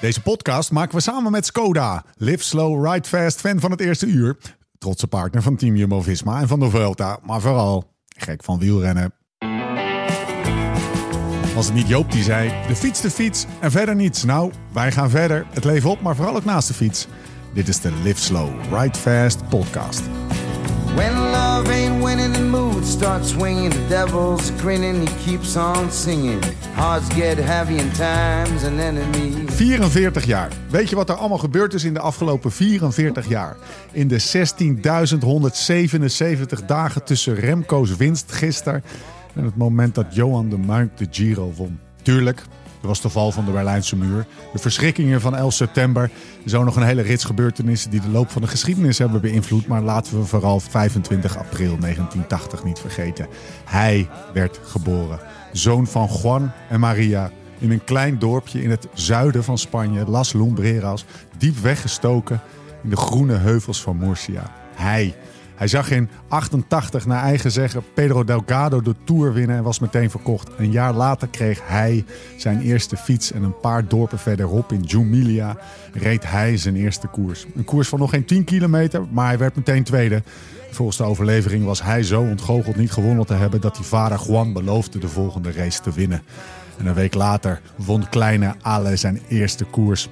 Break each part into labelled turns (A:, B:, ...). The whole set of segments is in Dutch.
A: Deze podcast maken we samen met Skoda. Live slow, ride fast, fan van het eerste uur. Trotse partner van Team Jumbo-Visma en van de Vuelta. Maar vooral gek van wielrennen. Was het niet Joop die zei, de fiets de fiets en verder niets. Nou, wij gaan verder. Het leven op, maar vooral ook naast de fiets. Dit is de Live Slow, Ride Fast podcast.
B: When love ain't winning, the mood starts swinging. The devil's grinning, he keeps on singing. Hearts get heavy in times and enemies.
A: 44 jaar. Weet je wat er allemaal gebeurd is in de afgelopen 44 jaar? In de 16.177 dagen tussen Remco's winst gisteren en het moment dat Johan de Muink de Giro won. Tuurlijk, er was de val van de Berlijnse muur, de verschrikkingen van 11 september, zo nog een hele rits gebeurtenissen die de loop van de geschiedenis hebben beïnvloed. Maar laten we vooral 25 april 1980 niet vergeten. Hij werd geboren, zoon van Juan en Maria, in een klein dorpje in het zuiden van Spanje, Las Lumbreras, diep weggestoken in de groene heuvels van Murcia. Hij. Hij zag in 88 naar eigen zeggen Pedro Delgado de Tour winnen en was meteen verkocht. Een jaar later kreeg hij zijn eerste fiets en een paar dorpen verderop in Jumilia reed hij zijn eerste koers. Een koers van nog geen 10 kilometer, maar hij werd meteen tweede. Volgens de overlevering was hij zo ontgoocheld niet gewonnen te hebben dat die vader Juan beloofde de volgende race te winnen. En een week later won kleine Ale zijn eerste koers.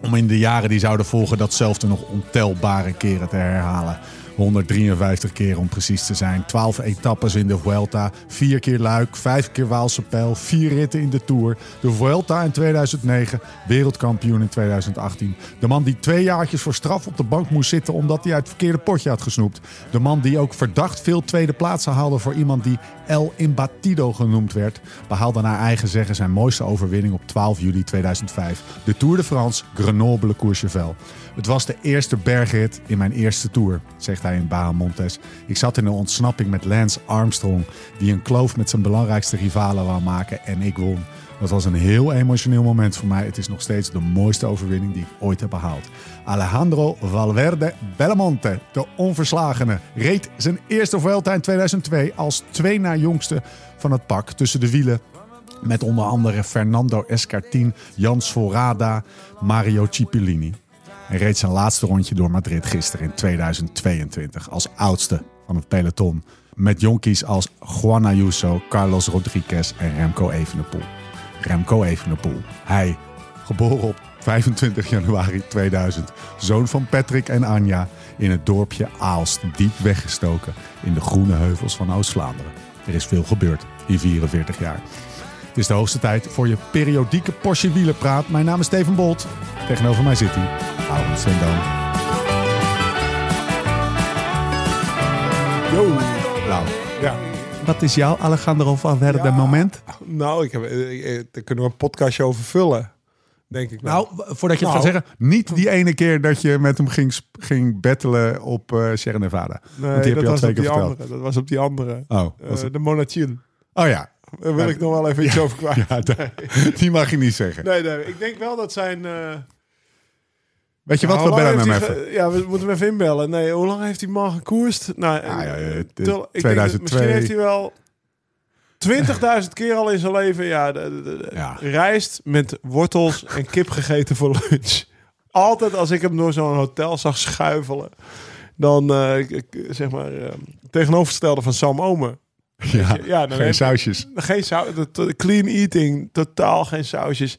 A: Om in de jaren die zouden volgen datzelfde nog ontelbare keren te herhalen. 153 keer om precies te zijn. 12 etappes in de Vuelta. 4 keer Luik, 5 keer Waalse Pijl. 4 ritten in de Tour. De Vuelta in 2009. Wereldkampioen in 2018. De man die twee jaartjes voor straf op de bank moest zitten omdat hij uit het verkeerde potje had gesnoept. De man die ook verdacht veel tweede plaatsen haalde voor iemand die El Imbatido genoemd werd. Behaalde naar eigen zeggen zijn mooiste overwinning op 12 juli 2005. De Tour de France Grenoble-Courchevel. Het was de eerste bergrit in mijn eerste Tour, zegt hij in Bahamontes. Ik zat in een ontsnapping met Lance Armstrong, die een kloof met zijn belangrijkste rivalen wou maken en ik won. Dat was een heel emotioneel moment voor mij. Het is nog steeds de mooiste overwinning die ik ooit heb behaald. Alejandro Valverde Belmonte, de onverslagene, reed zijn eerste Vuelta in 2002 als twee na jongste van het pak tussen de wielen met onder andere Fernando Escartin, Jan Sforada, Mario Cipollini. Hij reed zijn laatste rondje door Madrid gisteren in 2022 als oudste van het peloton. Met jonkies als Juan Ayuso, Carlos Rodriguez en Remco Evenepoel. Remco Evenepoel. Hij, geboren op 25 januari 2000, zoon van Patrick en Anja, in het dorpje Aalst, diep weggestoken in de groene heuvels van Oost-Vlaanderen. Er is veel gebeurd in 44 jaar. Het is de hoogste tijd voor je periodieke Porsche wielerpraat. Mijn naam is Steven Bolt. Tegenover mij zit hij, Aaron Sendam.
C: Yo.
A: Nou,
C: Ja.
A: wat is jouw Alejandro Valverde
C: Ja.
A: moment?
C: Nou, ik heb, eh, eh, daar kunnen we een podcastje over vullen. Denk ik
A: Nou,
C: wel.
A: voordat je het
C: Nou.
A: gaat zeggen, niet die ene keer dat je met hem ging, ging battelen op eh Sierra Nevada.
C: nee,
A: Want die heb
C: dat
A: je al twee keer
C: die
A: verteld.
C: andere. Dat was op die andere.
A: Oh,
C: de Monachil.
A: oh ja.
C: Daar wil
A: Ja.
C: ik nog wel even iets over kwijt.
A: ja die mag je niet zeggen.
C: Nee, nee, ik denk wel dat zijn... eh,
A: Weet je wat,
C: nou,
A: we
C: lang
A: bellen hem even.
C: ge- Ja, we moeten hem even inbellen. Nee, hoe lang heeft die man gekoerst? Nou,
A: Ja, ja, ja,
C: eh,
A: de-
C: tel- ik denk dat
A: 2002.
C: misschien heeft hij wel 20.000 keer al in zijn leven ja, de, de- de-
A: Ja.
C: rijst met wortels en kip gegeten voor lunch. Altijd als ik hem door zo'n hotel zag schuifelen, dan eh, ik- zeg maar eh, tegenovergestelde van Sam Omen.
A: Ja, geen
C: heb-
A: sausjes.
C: Geen clean eating, totaal geen sausjes.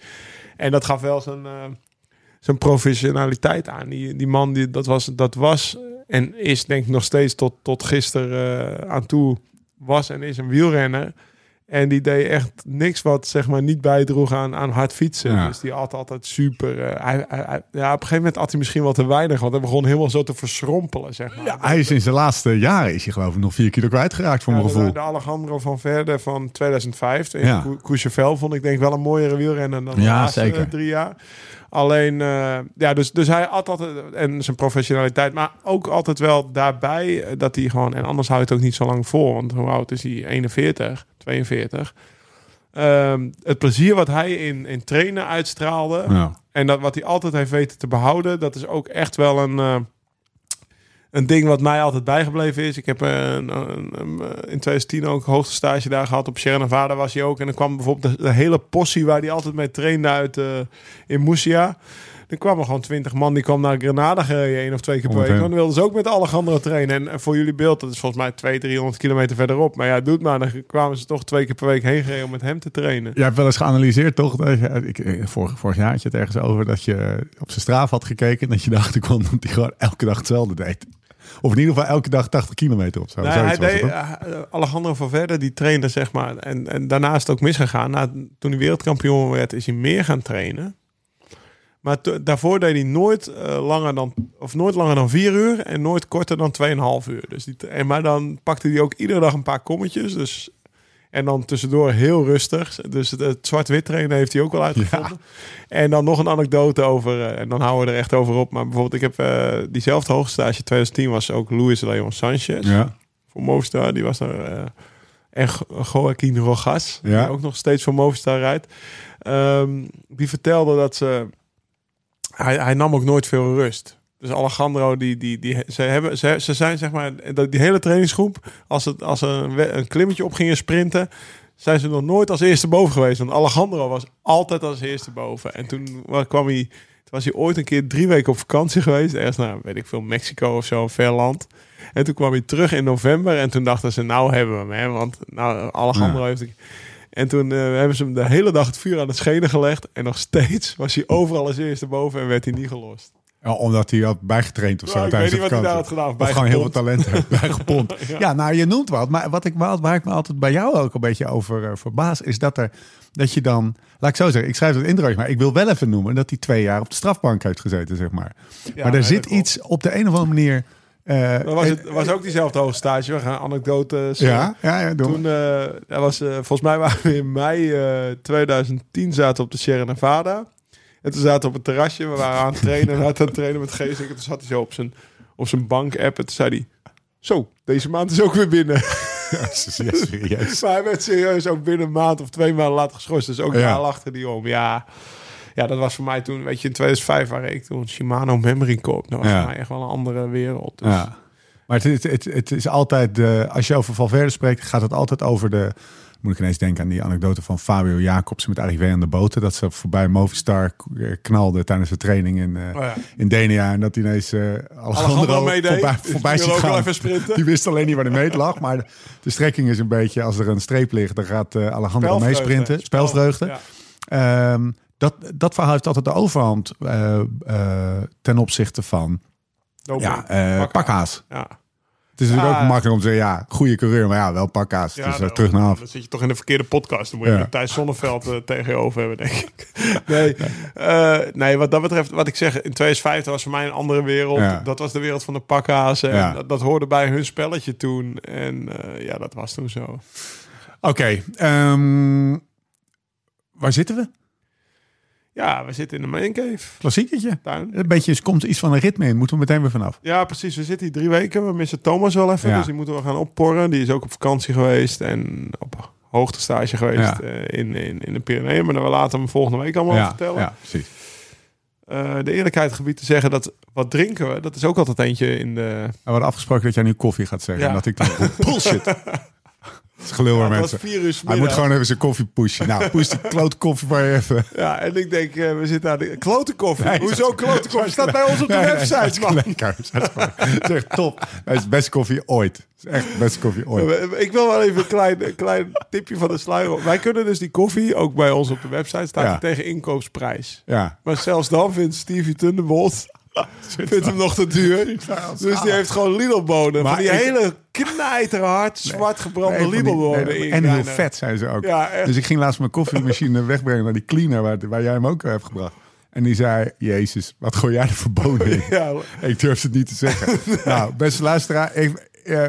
C: En dat gaf wel zijn, eh, zijn professionaliteit aan. Die, die man, die, dat, was, dat was en is denk ik nog steeds tot, tot gisteren eh, aan toe, was en is een wielrenner. En die deed echt niks wat zeg maar niet bijdroeg aan, aan hard fietsen.
A: Ja.
C: Dus die had altijd super. eh, hij, hij, hij- ja, op een gegeven moment had hij misschien wel te weinig, want hij begon helemaal zo te verschrompelen, zeg maar.
A: Ja, hij is in zijn laatste jaren is hij geloof ik nog vier kilo kwijtgeraakt voor
C: Ja,
A: mijn
C: de-
A: gevoel.
C: De, Alejandro van Verde van 2005. In
A: Ja.
C: Courchevel vond ik denk wel een mooiere wielrenner dan de
A: Ja,
C: laatste
A: zeker.
C: eh, drie jaar. Alleen, eh, ja, dus, dus hij had altijd, en zijn professionaliteit, maar ook altijd wel daarbij eh, dat hij gewoon, en anders houdt het ook niet zo lang vol, want hoe oud is hij? 41, 42. Ehm, het plezier wat hij in, in trainen uitstraalde,
A: Ja.
C: en dat wat hij altijd heeft weten te behouden, dat is ook echt wel een. eh, een ding wat mij altijd bijgebleven is. Ik heb eh, een, een- een- in 2010 ook hoogste stage daar gehad. Op Sierra Nevada was hij ook. En dan kwam bijvoorbeeld de, de hele possie waar hij altijd mee trainde uit eh, in Murcia. Er kwamen gewoon twintig man. Die kwam naar Grenada gereden één of twee keer per week. Dan wilden ze ook met Alejandro trainen. En, en voor jullie beeld, dat is volgens mij 200, 300 kilometer verderop. Maar ja, doet maar. Dan kwamen ze toch twee keer per week heen gereden om met hem te trainen.
A: Jij hebt wel eens geanalyseerd, toch? Ik, eh, vorig, vorig jaar had je het ergens over dat je op zijn straaf had gekeken. En dat je daarachter kwam dat hij gewoon elke dag hetzelfde deed. Of in ieder geval elke dag 80 kilometer of zo.
C: Nee, hij deed, eh, Alejandro Valverde, die trainde zeg maar. En, en daarna is het ook misgegaan. Na, toen hij wereldkampioen werd, is hij meer gaan trainen. Maar daarvoor deed hij nooit, eh, langer dan, of nooit langer dan vier uur en nooit korter dan 2,5 uur. Dus die, en, maar dan pakte hij ook iedere dag een paar kommetjes. Dus, en dan tussendoor heel rustig. Dus het, het zwart-wit trainen heeft hij ook wel uitgevonden. En dan nog een anekdote over, eh, en dan houden we er echt over op. Maar bijvoorbeeld, ik heb eh, diezelfde hoogstage 2010 was ook Luis Leon Sanchez
A: Ja.
C: voor Movistar. Die was er. eh, en Jo- Joaquin Rojas,
A: Ja.
C: die ook nog steeds voor Movistar rijdt. Ehm, die vertelde dat ze... Hij, hij nam ook nooit veel rust. Dus Alejandro, die, die, die, ze, hebben, ze, ze zijn zeg maar... Die hele trainingsgroep, als, het, als ze een, klimmetje op gingen sprinten... zijn ze nog nooit als eerste boven geweest. Want Alejandro was altijd als eerste boven. En toen wa- kwam hij... Toen was hij ooit een keer drie weken op vakantie geweest. Ergens naar, weet ik veel, Mexico of zo, een ver land. En toen kwam hij terug in november. En toen dachten ze, nou hebben we hem. Hè? Want nou, Alejandro
A: Ja.
C: heeft... En toen eh, hebben ze hem de hele dag het vuur aan het schenen gelegd. En nog steeds was hij overal als eerste boven en werd hij niet gelost.
A: Ja, omdat hij had bijgetraind of zo
C: ik weet niet wat hij daar had gedaan.
A: Of gewoon heel veel talent heeft bijgepompt. ja.
C: Ja.
A: nou, je noemt wat. Maar wat ik, waar ik me altijd bij jou ook een beetje over uh, verbaas... is dat, er, dat je dan... Laat ik zo zeggen, ik schrijf het in maar ik wil wel even noemen... dat hij twee jaar op de strafbank heeft gezeten, zeg maar.
C: Ja,
A: maar er
C: nee,
A: zit
C: klopt.
A: iets op de een of andere manier... eh,
C: was, het was ook diezelfde hoogstage. We gaan anekdotes. eh,
A: ja, ja, ja,
C: Toen, eh, was, eh, volgens mij waren we in mei eh, 2010 zaten op de Sierra Nevada. En toen zaten we op het terrasje. We waren aan het trainen. En hij aan het trainen met Geest. En toen zat hij zo op zijn, op zijn bank-app. En toen zei hij... Zo, deze maand is ook weer binnen.
A: Ja, serieus.
C: maar hij werd serieus ook binnen een maand of twee maanden later geschorst. Dus ook
A: Ja.
C: lachte hij om. Ja, ja, dat was voor mij toen... Weet je, in 2005 waar ik toen Shimano Memory koop. Dat was
A: Ja.
C: voor mij echt wel een andere wereld. Dus,
A: Ja. Maar het, het, het, het is altijd, de, als je over Valverde spreekt, gaat het altijd over de. Moet ik ineens denken aan die anekdote van Fabio Jacobsen met Arrivé aan de boten. Dat ze voorbij Movistar k- knalde tijdens de training in, eh,
C: Oh ja.
A: in Denia. En dat hij ineens uh,
C: Alejandro meedeed.
A: voorbij, voorbij
C: die ook even sprinten.
A: Die wist alleen niet waar de meet lag. Maar de, de strekking is een beetje, als er een streep ligt, dan gaat eh, Alejandro meesprinten. Spelvreugde.
C: Ja.
A: Ehm, dat, dat verhaal heeft altijd de overhand eh, eh, ten opzichte van ja, eh,
C: Pakhaas.
A: pakhaas.
C: Ja.
A: Het is natuurlijk
C: Ah.
A: ook makkelijk om te zeggen, ja, goede coureur, maar ja, wel pakkaas.
C: Ja,
A: dus eh,
C: nou,
A: terug naar af.
C: Dan zit je toch in de verkeerde podcast. Dan moet je
A: Ja.
C: Thijs Zonneveld eh, tegen je over hebben, denk ik. Nee, eh, nee, wat dat betreft, wat ik zeg, in 2015 was voor mij een andere wereld.
A: Ja.
C: Dat was de wereld van de.
A: Ja.
C: En dat, dat hoorde bij hun spelletje toen. En ja, dat was toen zo.
A: Oké, ehm, waar zitten we?
C: Ja, we zitten in de main cave.
A: Klassieketje.
C: Tuin.
A: Een beetje, er komt iets van een ritme in. Moeten we meteen weer vanaf.
C: Ja, precies. We zitten hier drie weken. We missen Thomas wel even.
A: Ja.
C: Dus die moeten we gaan opporren. Die is ook op vakantie geweest. En op hoogtestage geweest
A: Ja.
C: eh, in, in, in de Pyreneeën. Maar dan we laten hem volgende week allemaal
A: ja,
C: vertellen.
A: ja, precies.
C: Eh, de eerlijkheid gebied te zeggen dat wat drinken we, dat is ook altijd eentje in de.
A: We hadden afgesproken dat jij nu koffie gaat zeggen.
C: Ja.
A: En dat ik dan bullshit. Dat is gelul
C: Ja, het
A: mensen. Hij moet gewoon even zijn koffie pushen. Nou, push die klote koffie je even.
C: Ja, en ik denk, eh, we zitten aan de klote koffie.
A: Nee,
C: Hoezo klote koffie? Staat bij ons op de
A: Nee, nee,
C: website, man.
A: lekker. Het is echt top. Het is de beste koffie ooit. Het is echt de beste koffie ooit.
C: Ik wil wel even een klein, klein tipje van de sluier. op. Wij kunnen dus die koffie, ook bij ons op de website, staat
A: Ja.
C: die tegen inkoopsprijs.
A: Ja.
C: Maar zelfs dan vindt Stevie Thunderbolt vindt hem nog te duur. Dus die heeft gewoon Lidl-bonen.
A: Maar
C: die
A: ik-
C: hele knijterhard, zwart gebrande
A: Nee,
C: Lidl-bonen.
A: nee,
C: in
A: En heel vet zijn ze ook.
C: Ja.
A: Dus ik ging laatst mijn koffiemachine wegbrengen naar die cleaner waar, waar jij hem ook hebt gebracht. En die zei, jezus, wat gooi jij er verboden in?
C: Ja,
A: Ik durf het niet te zeggen. nou, beste luisteraar, ik, eh,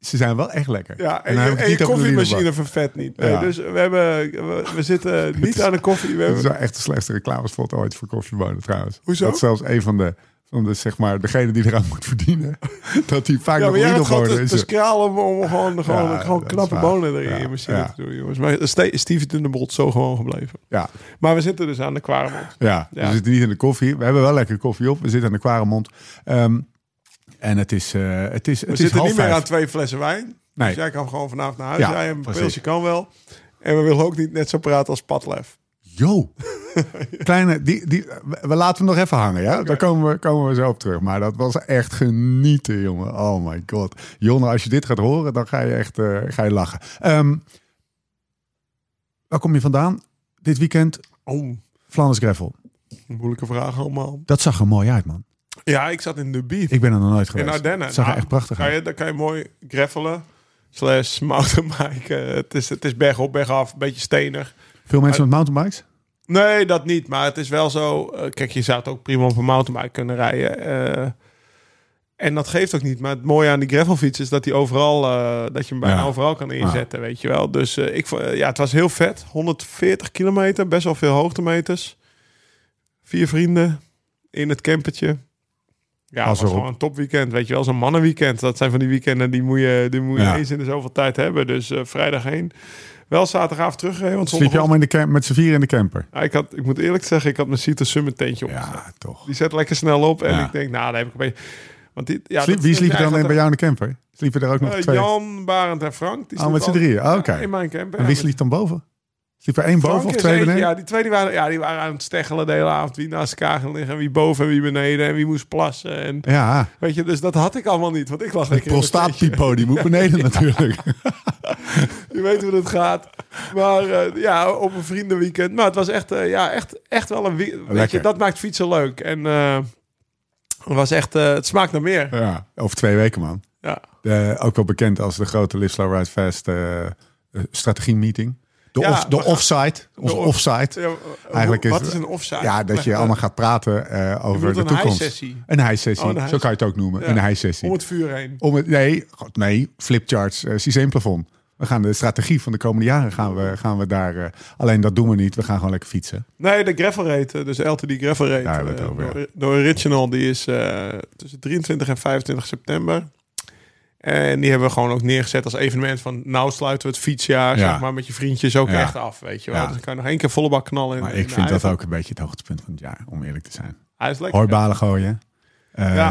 A: ze zijn wel echt lekker.
C: Ja, en, en je
A: niet de
C: koffiemachine vervet niet. Nee,
A: Ja.
C: Dus we, hebben, we, we zitten niet aan de koffie. We
A: Dat is
C: hebben,
A: echt de slechtste reclamespot ooit voor koffiebonen trouwens.
C: Hoezo?
A: Dat zelfs een van de, van de, zeg maar, degene die eraan moet verdienen. dat die vaak
C: ja,
A: nog bonen
C: te
A: is.
C: scralen om, om gewoon, gewoon,
A: Ja,
C: gewoon knappe bonen erin in je machine te doen, jongens. Maar Ste- Stevie Thunderbolt zo gewoon gebleven.
A: Ja,
C: Maar we zitten dus aan de Quaremont.
A: ja,
C: Ja.
A: we zitten niet in de koffie. We hebben wel lekker koffie op. We zitten aan de kware mond. Ehm, En het is, eh, het is,
C: We
A: het is
C: zitten niet meer
A: vijf.
C: aan twee flessen wijn.
A: Nee.
C: Dus jij kan gewoon vanavond naar huis
A: Ja,
C: rijden. Een pilsje kan wel. En we willen ook niet net zo praten als Padlef.
A: Yo. Kleine, die, die, we we laten hem nog even hangen, ja? Daar komen we, komen we zo op terug. Maar dat was echt genieten, jongen. Oh my god. Jonne, als je dit gaat horen, dan ga je echt eh, ga je lachen. Ehm, waar kom je vandaan? Dit weekend
C: Oh,
A: Flanders Gravel.
C: moeilijke vraag allemaal.
A: Dat zag er mooi uit, man.
C: Ja, ik zat in de Bief.
A: Ik ben er nog nooit
C: In
A: geweest.
C: Ardennen.
A: Het zag er
C: Nou,
A: echt prachtig uit.
C: dan kan je mooi gravelen. Slash mountainbiken. Het is, het is bergop, bergaf. Een beetje stenig.
A: Veel mensen met mountainbikes?
C: Nee, dat niet. Maar het is wel zo. eh, kijk, je zou het ook prima op een mountainbike kunnen rijden. eh, en dat geeft ook niet. Maar het mooie aan die gravelfiets is dat hij overal, eh, dat je hem bijna
A: Ja.
C: overal kan inzetten, weet je wel. Dus ik, ja, het was heel vet. 140 kilometer, best wel veel hoogtemeters. Vier vrienden in het campertje. Ja, het was gewoon een topweekend, weet je wel. Zo'n mannenweekend. Dat zijn van die weekenden die moet je, die moet je
A: Ja.
C: eens in de zoveel tijd hebben. Dus eh, vrijdag heen. Wel zaterdagavond teruggereden. Want
A: Sliep je allemaal in de camp, met z'n vier in de camper?
C: ja, ik, had, ik moet eerlijk zeggen, ik had mijn Cito Summit tentje op.
A: Ja, toch.
C: Die zet lekker snel op. En ik denk, nou, daar heb ik een beetje... Want die, ja,
A: Sliep- wie sliep er dan
C: eigenlijk
A: bij jou in de camper? Sliepen er ook nog
C: eh,
A: twee?
C: Jan, Barend en Frank. Die
A: Oh, met z'n drieën. Oh, oké.
C: In mijn camper.
A: En wie sliep dan boven? Sliep er één
C: Frank
A: boven of twee
C: eentje,
A: beneden?
C: Ja, die twee die waren, ja, die waren aan het steggelen de hele avond. Wie naast elkaar ging liggen. Wie boven en wie beneden. En wie moest plassen. En,
A: Ja,
C: weet je, dus dat had ik allemaal niet. Want ik lag lekker
A: prostaatpipo, die moet beneden natuurlijk.
C: Je weet hoe het gaat. Maar eh, ja, op een vriendenweekend. Maar het was echt, eh, ja, echt, echt wel een... Weet
A: Lekker.
C: je, dat maakt fietsen leuk. En eh, het was echt... het smaakt naar meer.
A: Ja, over twee weken, man.
C: Ja.
A: Ook wel bekend als de grote Live Slow Ride Fast strategie meeting. De,
C: Ja,
A: off, de offside. Onze
C: off-
A: offside.
C: Ja, eh,
A: Eigenlijk is
C: wat is een offside?
A: Ja, dat je allemaal gaat praten eh, over de
C: een
A: toekomst. Een high-sessie.
C: Oh, een
A: Zo
C: high-
A: kan je het ook noemen.
C: Ja.
A: Een high-sessie.
C: Om het vuur heen.
A: Om het, nee, god, nee, flipcharts, uh, systeemplafond. We gaan de strategie van de komende jaren gaan we, gaan we daar. eh, alleen dat doen we niet. We gaan gewoon lekker fietsen.
C: Nee, de gravel rate, dus LTD gravel rate.
A: Daar hebben we het
C: eh,
A: over, ja.
C: de, de original, die is eh, tussen 23 en 25 september. En die hebben we gewoon ook neergezet als evenement van... nou sluiten we het fietsjaar,
A: Ja.
C: zeg maar, met je vriendjes ook
A: Ja.
C: echt af, weet je wel.
A: Ja.
C: Dus dan kan je nog één keer volle bak knallen. In,
A: Maar ik vind dat ook een beetje het hoogtepunt van het jaar, om eerlijk te zijn.
C: Hij is lekker.
A: Hooibalen gooien. Eh,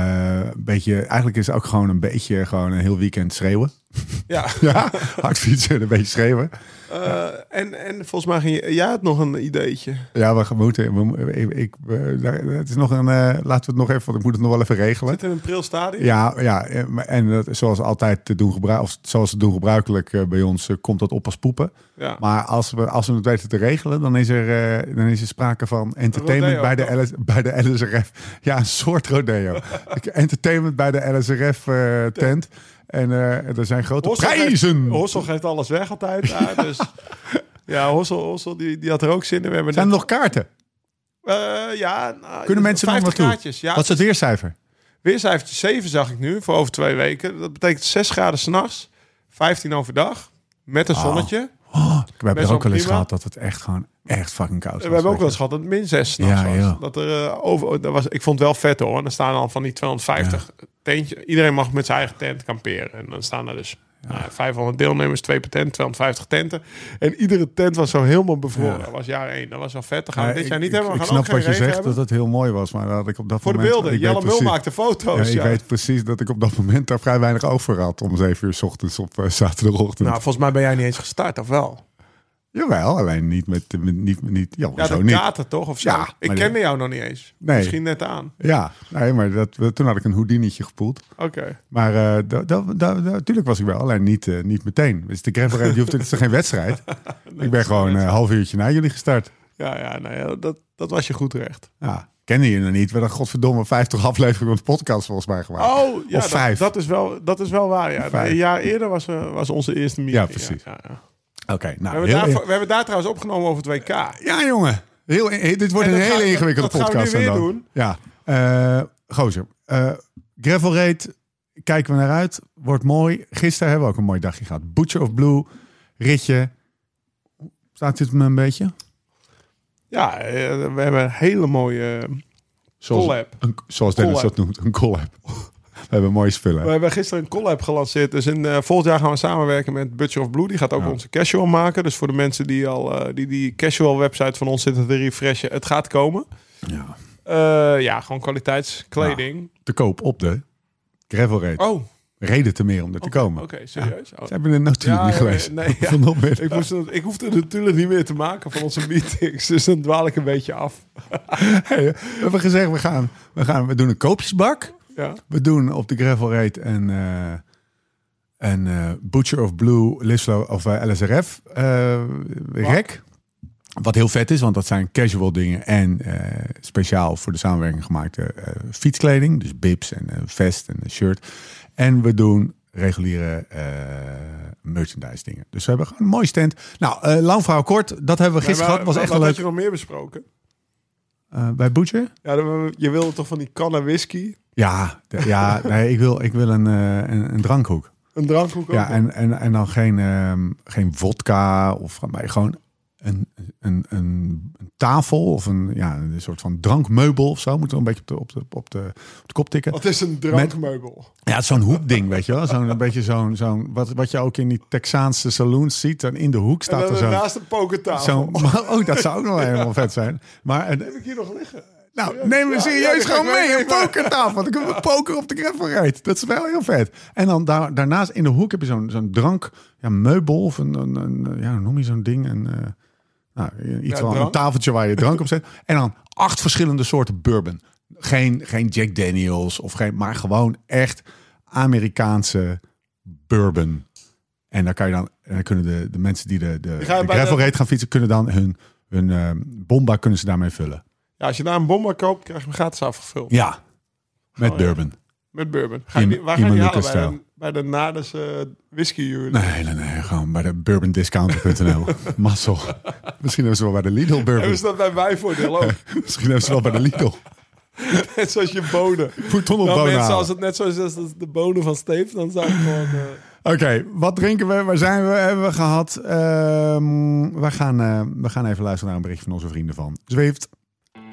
A: een beetje, eigenlijk is het ook gewoon een beetje gewoon een heel weekend schreeuwen.
C: Ja.
A: Ja, hard fietsen en een beetje schreeuwen.
C: Eh, en, en volgens mij ging je... Jij had nog een ideetje.
A: Ja, we moeten. We, mo- ik, daar- het is nog een. eh, laten we het nog even, want ik moet het nog wel even regelen.
C: Zit in een pril stadium?
A: Ja, ja, eh, en dat, zoals altijd te doen gebruik, of zoals het doen gebruikelijk eh, bij ons, eh, komt dat op als poepen.
C: Ja.
A: Maar als we, als we het weten te regelen, dan is er, eh, dan is er sprake van entertainment
C: Rodeo,
A: bij, de? LS, bij de LSRF. Ja, een soort rodeo. Entertainment bij de LSRF-tent. En eh, er zijn grote
C: Hossel
A: prijzen.
C: Hossel geeft alles weg altijd. Ja, dus, ja Hossel, Hossel die, die had er ook zin in. We hebben
A: zijn er nog kaarten?
C: Eh, ja, nou,
A: Kunnen mensen nog
C: 50
A: naartoe?
C: kaartjes. Ja,
A: Wat is het weercijfer?
C: Weercijfertje 7 zag ik nu voor over twee weken. Dat betekent 6 graden s'nachts, 15 overdag, met een zonnetje.
A: Oh, we hebben er ook wel eens gehad dat het echt gewoon echt fucking koud was.
C: we hebben ook wel eens gehad dat het min 6 s'nachts
A: Ja,
C: was. Dat er, eh, over, dat was, ik vond het wel vet hoor. En dan staan dan van die 250 Iedereen mag met zijn eigen tent kamperen. En dan staan er dus nou, 500 deelnemers, twee per tent, 250 tenten. En iedere tent was zo helemaal bevroren.
A: Ja.
C: Dat was jaar 1. Dat was wel vet. Dat gaan
A: Ja,
C: dit
A: ik-
C: jaar niet
A: ik,
C: hebben. We
A: Ik
C: gaan
A: snap wat je zegt,
C: hebben.
A: dat het heel mooi was. Maar dat ik op dat
C: Voor de
A: moment...
C: beelden.
A: ik weet
C: Jelle Mul maakte foto's.
A: Ja,
C: Ja,
A: ik weet precies dat ik op dat moment daar vrij weinig over had. Om 7 uur 's ochtends op eh, zaterdagochtend.
C: Nou, volgens mij ben jij niet eens gestart, of wel?
A: Jawel, alleen niet met... met niet, niet, ja,
C: Ja,
A: zo
C: de
A: niet.
C: kater toch? Of zo?
A: Ja,
C: ik kende jou nog niet eens.
A: Nee.
C: Misschien net aan.
A: Ja, nee, maar dat, toen had ik een houdinietje gepoeld.
C: Oké.
A: Maar eh dat, dat, dat, natuurlijk was ik wel, alleen niet, eh, niet meteen. Dus de ride, die hoeft, het is toch geen wedstrijd? ik ben gewoon een half uurtje na jullie gestart.
C: Ja, ja, nee, dat, dat was je goed recht.
A: Ja, kende je nog niet? We hebben godverdomme 50 afleveringen van de podcast volgens mij gemaakt.
C: Oh, ja,
A: Of vijf.
C: Dat, is wel, dat is wel waar. Ja.
A: Vijf.
C: Een jaar eerder was, eh, was onze eerste meeting.
A: Ja, precies.
C: Ja, ja.
A: Oké,
C: We,
A: nou,
C: hebben
A: heel,
C: daar, we hebben daar trouwens opgenomen over het WK.
A: Ja, jongen. Heel, dit wordt
C: En
A: een hele ingewikkelde
C: dat gaan we
A: podcast.
C: nu weer
A: dan.
C: doen.
A: Ja. eh gozer. eh gravel Raid, kijken we naar uit. Wordt mooi. Gisteren hebben we ook een mooi dagje gehad. Butcher of Blue, ritje. Staat dit me een beetje?
C: Ja, eh, we hebben een hele mooie
A: Zoals,
C: collab.
A: Een, zoals Dennis
C: Collab.
A: dat noemt, een collab. We hebben mooie spullen.
C: We hebben gisteren een collab gelanceerd. Dus in, eh, volgend jaar gaan we samenwerken met Butcher of Blue. Die gaat ook
A: Ja.
C: onze casual maken. Dus voor de mensen die al eh, die, die casual website van ons zitten te refreshen. Het gaat komen.
A: Ja.
C: Eh, ja, gewoon kwaliteitskleding.
A: Te koop op de Gravel Raid.
C: Oh,
A: Reden te meer om er te
C: oké,
A: komen.
C: Oké, serieus? Oh.
A: Ze hebben notulen
C: Ja,
A: niet
C: ja,
A: gelezen.
C: nee, ja.
A: Van opmerking.
C: Ik, moest, het- ik hoefde natuurlijk niet meer te maken van onze meetings, dus dan dwaal ik een beetje af.
A: Hey, we hebben gezegd, we gaan, we gaan, we doen een koopjesbak.
C: Ja.
A: We doen op de Gravel Raid een, eh een eh, Butcher of Blue Lislo of eh, LSRF rek. Wat heel vet is, want dat zijn casual dingen en speciaal voor de samenwerking gemaakte fietskleding. Dus bibs en vest en een shirt. En we doen reguliere merchandise dingen. Dus we hebben gewoon een mooi stand. Nou, eh lang verhaal kort. Dat hebben we gisteren gehad. Was echt wel
C: Wat
A: leuk.
C: had je nog meer besproken?
A: Bij Butcher?
C: Ja, dan- je wilde toch van die kannen whisky?
A: Ja, de- ja nee, ik wil, ik wil een, eh, een, een drankhoek.
C: Een drankhoek ook?
A: Ja, en, en, en dan geen, ehm, geen vodka of maar gewoon een, een, een, een tafel of een, ja, een soort van drankmeubel of zo. Moet er een beetje op de, op de, op de, op de kop tikken.
C: Wat is een drankmeubel?
A: Ja, het is zo'n hoekding, weet je wel. Zo'n een beetje zo'n, zo'n wat, wat je ook in die Texaanse saloons ziet. Dan in de hoek
C: En
A: staat
C: dan
A: er zo'n...
C: naast een pokertafel.
A: zo'n oh, dat zou ook nog helemaal vet zijn. Maar een,
C: Heb ik hier nog liggen?
A: Nou, neem me
C: Ja,
A: serieus
C: ja, die
A: gewoon mee. Een pokertafel. Dan kunnen we poker op de gravel rijden. Dat is wel heel vet. En dan daar, daarnaast in de hoek heb je zo'n zo'n drank, ja, meubel of een, een, een ja, hoe noem je zo'n ding? Een, eh, nou, iets van een tafeltje waar je drank op zet. En dan acht verschillende soorten bourbon. Geen, geen Jack Daniels of geen, maar gewoon echt Amerikaanse bourbon. En dan kan je dan, en dan kunnen de, de mensen die de, de, raid gaan fietsen, kunnen dan hun, hun eh, bomba kunnen ze daarmee vullen.
C: Ja, als je daar een bomba koopt, krijg je hem gratis afgevuld.
A: Ja, met
C: Oh, ja.
A: bourbon.
C: Met bourbon. Ga je, waar ga je halen? Bij de, bij de Nadense whisky.
A: Nee, nee, nee. Gewoon bij de bourbondiscounter.nl. Mazzel. Misschien hebben ze wel bij de Lidl bourbon.
C: Hebben ze dat bij mij voordeel ook?
A: Misschien hebben ze wel bij de Lidl.
C: net zoals je bonen.
A: Voor
C: Nou,
A: bonen
C: mensen,
A: halen.
C: als het net zoals als de bonen van Steve, dan zou ik gewoon... eh,
A: Oké, wat drinken we? Waar zijn we? Hebben we gehad? Ehm, we, gaan, eh, we gaan even luisteren naar een bericht van onze vrienden van Zwift.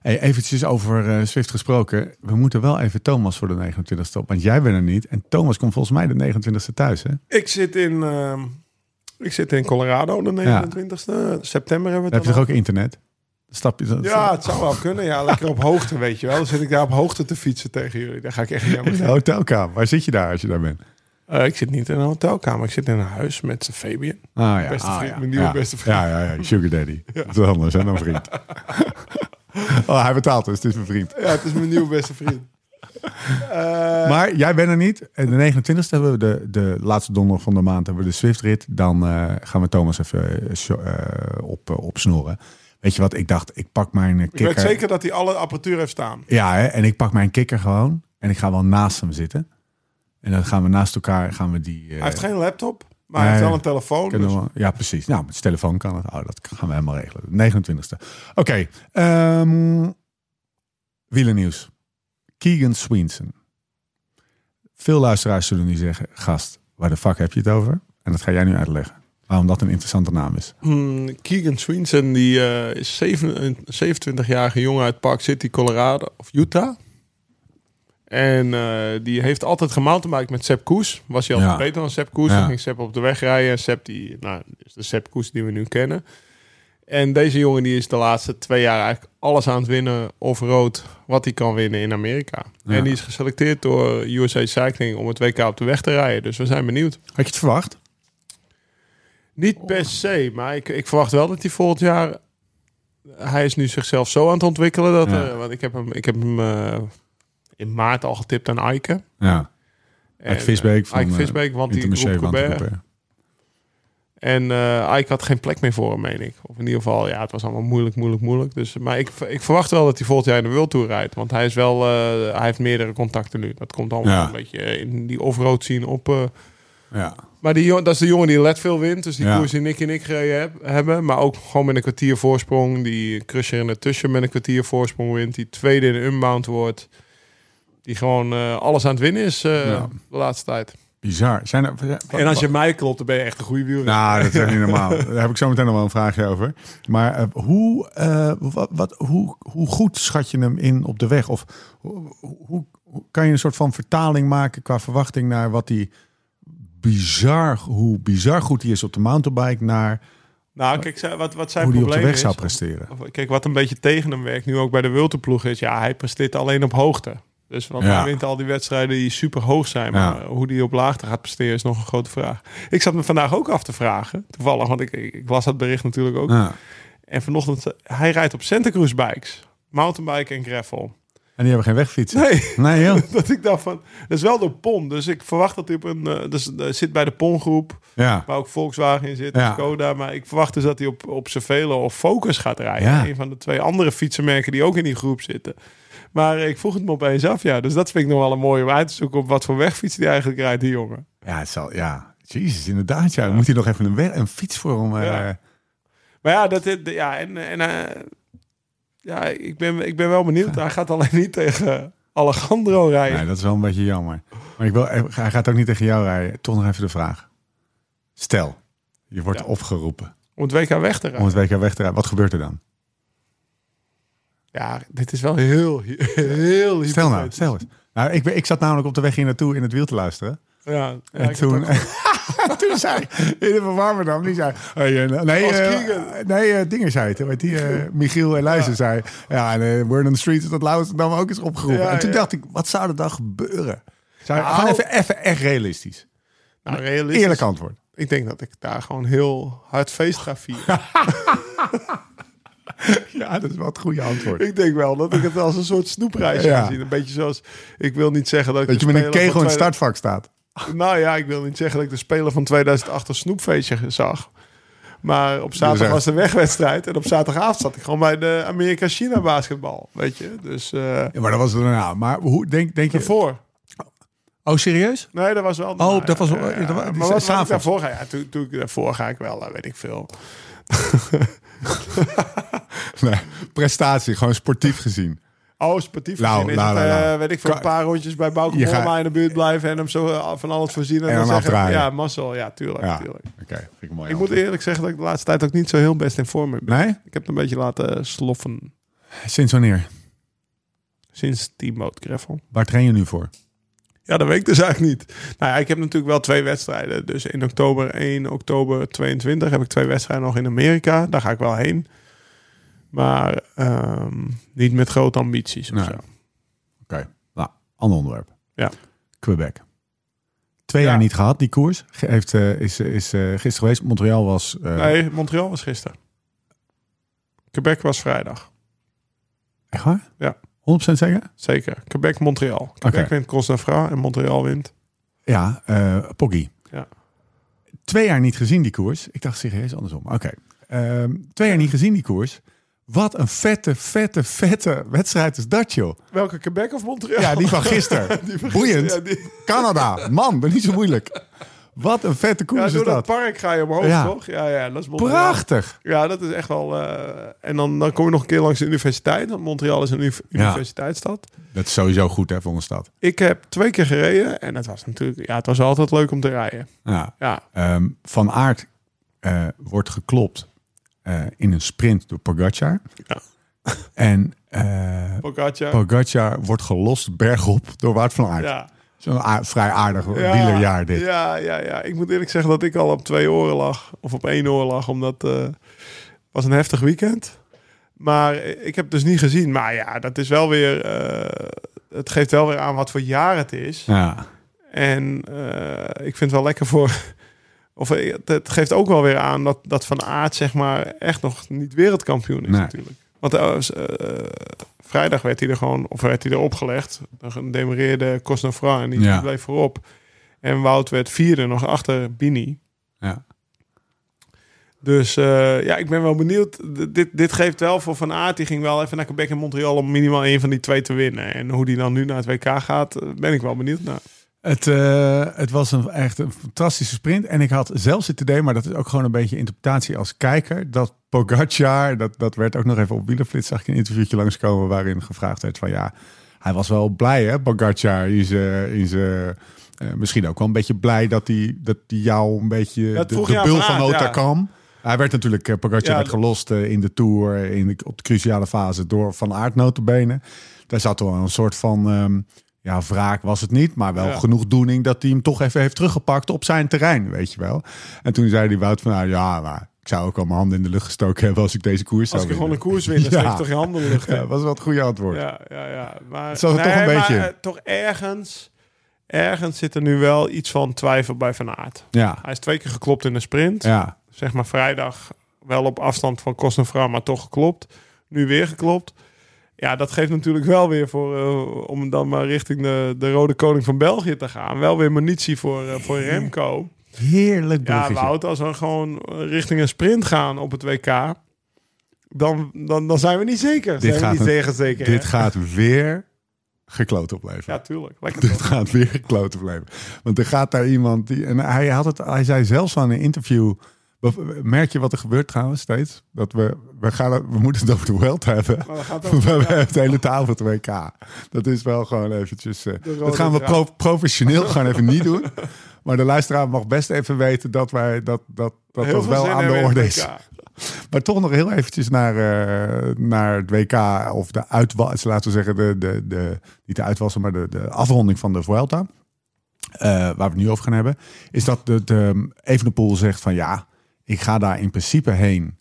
A: Hey, eventjes over eh, Zwift gesproken. We moeten wel even Thomas voor de 29ste op, want jij bent er niet. En Thomas komt volgens mij de 29ste thuis, hè?
C: ik, zit in, ehm, ik zit in Colorado de 29e. September hebben we
A: heb je toch ook internet? Stap je,
C: Ja, het zou wel kunnen. Ja, lekker op hoogte, weet je wel. Dan zit ik daar op hoogte te fietsen tegen jullie. Daar ga ik echt niet aan
A: in de hotelkamer. Waar zit je daar als je daar bent?
C: Eh, ik zit niet in een hotelkamer. Ik zit in een huis met Fabian.
A: Ah ja,
C: Beste
A: ah,
C: vriend,
A: ja.
C: mijn nieuwe
A: ja.
C: beste vriend.
A: Ja, ja, ja. Sugar daddy. Dat is anders hè, dan vriend. oh, hij betaalt dus, het is mijn vriend.
C: Ja, het is mijn nieuwe beste vriend.
A: Maar jij bent er niet. En de 29e hebben we de, de laatste donderdag van de maand hebben we de Swift-rit. Dan eh, gaan we Thomas even eh, op, opsnoren. Weet je wat, ik dacht, ik pak mijn eh,
C: ik
A: kikker.
C: weet zeker dat hij alle apparatuur heeft staan.
A: Ja, hè, en ik pak mijn kikker gewoon. En ik ga wel naast hem zitten. En dan gaan we naast elkaar, gaan we die...
C: Hij heeft geen laptop, maar hij heeft wel een telefoon. Dus
A: we- ja, precies. Nou, met zijn telefoon kan het. Oh, dat gaan we helemaal regelen. 29e. Oké. ehm wielernieuws. Keegan Sweenson. Veel luisteraars zullen nu zeggen... Gast, waar de fuck heb je het over? En dat ga jij nu uitleggen. Waarom dat een interessante naam is.
C: Hmm, Keegan Sweenson die, eh, is zeven- een 27-jarige jongen uit Park City, Colorado of Utah. En eh, die heeft altijd gemountainbiked met Sepp Koes. Was hij altijd
A: Ja.
C: beter dan Sepp Koes.
A: Ja.
C: Dan ging Sepp op de weg rijden. En Sepp die, nou, is de Sepp Koes die we nu kennen. En deze jongen die is de laatste twee jaar eigenlijk alles aan het winnen of rood wat hij kan winnen in Amerika.
A: Ja.
C: En die is geselecteerd door USA Cycling om het WK op de weg te rijden. Dus we zijn benieuwd.
A: Had je het verwacht?
C: Niet per se, maar ik, ik verwacht wel dat hij volgend jaar. Hij is nu zichzelf zo aan het ontwikkelen. Dat,
A: Ja.
C: eh, want ik heb hem, ik heb hem eh, in maart al getipt aan Eike.
A: Ja. Ike Visbeek
C: eh,
A: van,
C: Ike
A: eh,
C: Visbeek, want die groep. En eh Ike had geen plek meer voor hem, meen ik. Of in ieder geval, ja, het was allemaal moeilijk, moeilijk, moeilijk. Dus, maar ik, ik verwacht wel dat hij volgend jaar in de World Tour rijdt. Want hij is wel, hij heeft meerdere contacten nu. Dat komt allemaal
A: Ja.
C: een beetje in die off-road zien op...
A: Ja.
C: Maar die, dat is de jongen die Leadville wint. Dus die
A: Ja.
C: koers die Nick en ik gereden heb- hebben. Maar ook gewoon met een kwartier voorsprong. Die Crusher in de tussen met een kwartier voorsprong wint. Die tweede in de unbound wordt. Die gewoon eh, alles aan het winnen is eh,
A: Ja.
C: de laatste tijd.
A: Bizar. Zijn er,
C: En als je mij klopt, dan ben je echt een goede wielrenner.
A: Nou, dat is niet normaal. Daar heb ik zo meteen nog wel een vraagje over. Maar eh, hoe, eh, wat, wat, hoe, hoe goed schat je hem in op de weg? Of hoe, kan je een soort van vertaling maken qua verwachting naar wat die bizar, hoe bizar goed hij is op de mountainbike naar
C: Nou, kijk, wat, wat zijn
A: hoe hij op de
C: probleem
A: weg zou presteren?
C: Kijk, wat een beetje tegen hem werkt, nu ook bij de Wilterploeg, is ja, hij presteert alleen op hoogte. Dus want
A: Ja.
C: hij wint al die wedstrijden die super hoog zijn. Maar
A: Ja.
C: hoe die op laagte gaat presteren is nog een grote vraag. Ik zat me vandaag ook af te vragen. Toevallig, want ik, ik, las dat bericht natuurlijk ook.
A: Ja.
C: En vanochtend, hij rijdt op Santa Cruz bikes. Mountainbike en gravel.
A: En die hebben geen wegfietsen.
C: Nee,
A: Nee, joh.
C: dat ik dacht van, dat is wel door PON. Dus ik verwacht dat hij op een, eh, dus eh, zit bij de PON-groep.
A: Ja.
C: Waar ook Volkswagen in zit,
A: Ja.
C: Skoda. Maar ik verwacht dus dat hij op, op Cervelo of Focus gaat rijden.
A: Ja.
C: Een van de twee andere fietsenmerken die ook in die groep zitten. Maar ik vroeg het me opeens af, ja. Dus dat vind ik nog wel een mooie om uit te zoeken op wat voor wegfiets die eigenlijk rijdt, die jongen.
A: Ja, het zal, ja. Jezus, inderdaad. Ja. Dan Moet hij nog even een, weg, een fiets voor hem. eh,
C: Ja. Maar ja, dat, ja en, en eh, ja, ik, ben, ik ben wel benieuwd. Hij gaat alleen niet tegen Alejandro rijden.
A: Nee, dat is wel een beetje jammer. Maar ik wil, hij gaat ook niet tegen jou rijden. Toch nog even de vraag. Stel, je wordt
C: Ja.
A: opgeroepen
C: Om het WK weg te rijden.
A: om het WK weg te rijden. Wat gebeurt er dan?
C: Ja, dit is wel heel, heel
A: Stel nou, stel eens. Nou, ik, ik zat namelijk op de weg hier naartoe in het wiel te luisteren.
C: Ja, ja,
A: en toen, toen zei in de Warmerdam, die zei... Hey, eh, nee, eh, nee eh, dingen zei het. Weet die, Michiel en Luister zei... Ja, en uh, Word on the Streets dat Lauwers dan ook is opgeroepen.
C: Ja,
A: en toen dacht ik, wat zou er dan gebeuren? Zou,
C: Nou,
A: gewoon even, even echt realistisch.
C: nou, realistisch.
A: Eerlijk antwoord.
C: Ik denk dat ik daar gewoon heel hard feest ga vieren.
A: Ja, dat is wel het goede antwoord.
C: ik denk wel dat ik het als een soort snoepreisje
A: Ja.
C: ga zien. Een beetje zoals, ik wil niet zeggen dat ik
A: Dat je met een kegel in het startvak staat.
C: 2000 Nou ja, ik wil niet zeggen dat ik de speler van 2008 een snoepfeestje zag. Maar op zaterdag was de wegwedstrijd. En op zaterdagavond zat ik gewoon bij de Amerika-China basketbal. Weet je? Dus eh
A: Ja, maar dat was er daarna. Maar hoe denk, denk je...
C: ervoor.
A: Oh, serieus?
C: Nee, dat was wel.
A: Oh, dat was-
C: Ja, ja, maar wat, wat ik daarvoor ga, ja, toen, toen ik daarvoor ga ik wel, eh, weet ik veel.
A: Nee, prestatie, gewoon sportief gezien.
C: Oh, sportief
A: Nou,
C: gezien is
A: nou,
C: het, eh, weet ik veel, een paar rondjes bij Bauke
A: Je gaat-
C: in de buurt blijven en hem zo eh, van alles voorzien. En,
A: En
C: dan
A: hem
C: zeggen, ja, mazzel, ja, tuurlijk,
A: Ja,
C: tuurlijk.
A: oké. vind ik mooi.
C: Ik moet eerlijk zeggen dat ik de laatste tijd ook niet zo heel best in vorm ben.
A: Nee?
C: Ik heb het een beetje laten sloffen
A: Sinds wanneer?
C: sinds Teamboat Greffel.
A: Waar train je nu voor?
C: Ja, dat weet ik dus eigenlijk niet. Nou ja, ik heb natuurlijk wel twee wedstrijden. Dus in oktober 1, oktober 22 heb ik twee wedstrijden nog in Amerika. Daar ga ik wel heen. Maar ehm, niet met grote ambities of
A: Nee.
C: zo.
A: Oké, nou, ander onderwerp.
C: Ja.
A: Quebec. Twee
C: Ja.
A: jaar niet gehad, die koers. Heeft, eh, is is eh, gisteren geweest. Montreal was... eh,
C: Nee, Montreal was gisteren. Quebec was vrijdag.
A: Echt waar?
C: Ja.
A: 100% zeker?
C: Zeker. Quebec, Montreal. Quebec
A: Oké.
C: wint Cross en Montreal wint.
A: Ja, eh Poggy.
C: Ja.
A: Twee jaar niet gezien, die koers. Ik dacht serieus andersom. Oké. Ehm, twee jaar niet gezien, die koers. Wat een vette, vette, vette wedstrijd is dat, joh.
C: Welke Quebec of Montreal?
A: Ja, die van gisteren.
C: Die van
A: Boeiend.
C: ja, die-
A: Canada. Man, dat is niet zo moeilijk. Wat een vette koers
C: Ja,
A: is
C: door dat
A: dat.
C: park ga je omhoog,
A: Ja.
C: toch? Ja, ja, dat is Montreal.
A: Prachtig.
C: Ja, dat is echt wel... eh, en dan, dan kom je nog een keer langs de universiteit. Want Montreal is een
A: Ja.
C: universiteitsstad.
A: Dat is sowieso goed hè, voor een stad.
C: Ik heb twee keer gereden. En het was natuurlijk... Ja, het was altijd leuk om te rijden.
A: Ja.
C: Ja,
A: Ehm, van Aert eh, wordt geklopt eh, in een sprint door Pogacar.
C: Ja.
A: En
C: Pogacar.
A: Pogacar wordt gelost bergop door Wout van Aert.
C: Ja.
A: Zo'n vrij aardig
C: Ja,
A: wielerjaar dit.
C: Ja, ja, ja. Ik moet eerlijk zeggen dat ik al op twee oren lag. Of op één oor lag. Omdat eh, het was een heftig weekend. Maar ik heb het dus niet gezien. Maar ja, dat is wel weer... eh, het geeft wel weer aan wat voor jaar het is.
A: Ja.
C: En eh, ik vind het wel lekker voor... Of het, geeft ook wel weer aan dat, dat Van Aert zeg maar echt nog niet wereldkampioen is
A: Nee.
C: natuurlijk. Want vrijdag werd hij er gewoon, of werd hij er opgelegd. Dan demereerde Cosnefra en die
A: Ja.
C: bleef voorop. En Wout werd vierde nog achter Bini.
A: Ja.
C: Dus eh, ja, ik ben wel benieuwd. D- dit, dit geeft wel voor Van Aert. Die ging wel even naar Quebec en Montreal om minimaal één van die twee te winnen. En hoe die dan nu naar het WK gaat, eh, ben ik wel benieuwd naar.
A: Het, eh, het was een, echt een fantastische sprint. En ik had zelfs het idee, maar dat is ook gewoon een beetje interpretatie als kijker, dat Pogacar, dat, dat werd ook nog even op Wielerflits, zag ik een interviewtje langskomen waarin gevraagd werd van ja, hij was wel blij hè, Pogacar, in zijn, in zijn Eh, misschien ook wel een beetje blij dat hij dat die jou een beetje
C: Dat
A: de, de bul
C: Van
A: van
C: Aert,
A: Ota
C: ja.
A: kwam. Hij werd natuurlijk, eh, Pogacar
C: Ja,
A: werd gelost in de Tour, in de, op de cruciale fase door Van Aert notabene. Daar zat wel een soort van, ehm, ja, wraak was het niet, maar wel
C: Ja.
A: genoegdoening dat hij hem toch even heeft teruggepakt op zijn terrein, weet je wel. En toen zei die Wout van, nou ja, maar ik zou ook al mijn handen in de lucht gestoken hebben als ik deze koers
C: Als
A: zou
C: ik gewoon een koers win, dan
A: Ja.
C: steek toch je handen in de lucht.
A: Ja, dat was wel het goede antwoord.
C: Ja, ja, ja. Maar,
A: toch een
C: maar,
A: beetje.
C: eh, toch ergens, ergens zit er nu wel iets van twijfel bij Van Aert.
A: Ja,
C: Hij is twee keer geklopt in de sprint.
A: ja.
C: Zeg maar vrijdag wel op afstand van Cosnefra, maar toch geklopt. Nu weer geklopt. Ja, dat geeft natuurlijk wel weer voor, eh, om dan maar richting de, de rode koning van België te gaan. Wel weer munitie voor, eh, voor Remco.
A: Heerlijk
C: Ja,
A: bruggetje.
C: Wout, als we gewoon richting een sprint gaan op het WK, dan, dan, dan zijn we niet zeker. Zijn we
A: gaat
C: niet
A: een-
C: zeker, zeker.
A: Dit
C: hè?
A: gaat weer gekloot opleveren.
C: Ja, tuurlijk. Lekker
A: Dit
C: toch?
A: gaat weer gekloot opleveren. Want er gaat daar iemand die. En hij had het. Hij zei zelfs aan een interview. Merk je wat er gebeurt trouwens steeds? Dat we. We, gaan, we moeten het over de world hebben.
C: Maar
A: We
C: het ja.
A: het hele tafel het WK. Dat is wel gewoon eventjes. eh, dat gaan we pro- professioneel gewoon even niet doen. Maar de luisteraar mag best even weten dat wij dat dat dat, dat wel aan de orde is. Maar toch nog heel eventjes naar, eh, naar het WK of de uitwas, laten we zeggen, de, de, de, niet de uitwassen, maar de, de afronding van de Vuelta. eh, waar we het nu over gaan hebben. Is dat de, de Evenepoel zegt van ja, ik ga daar in principe heen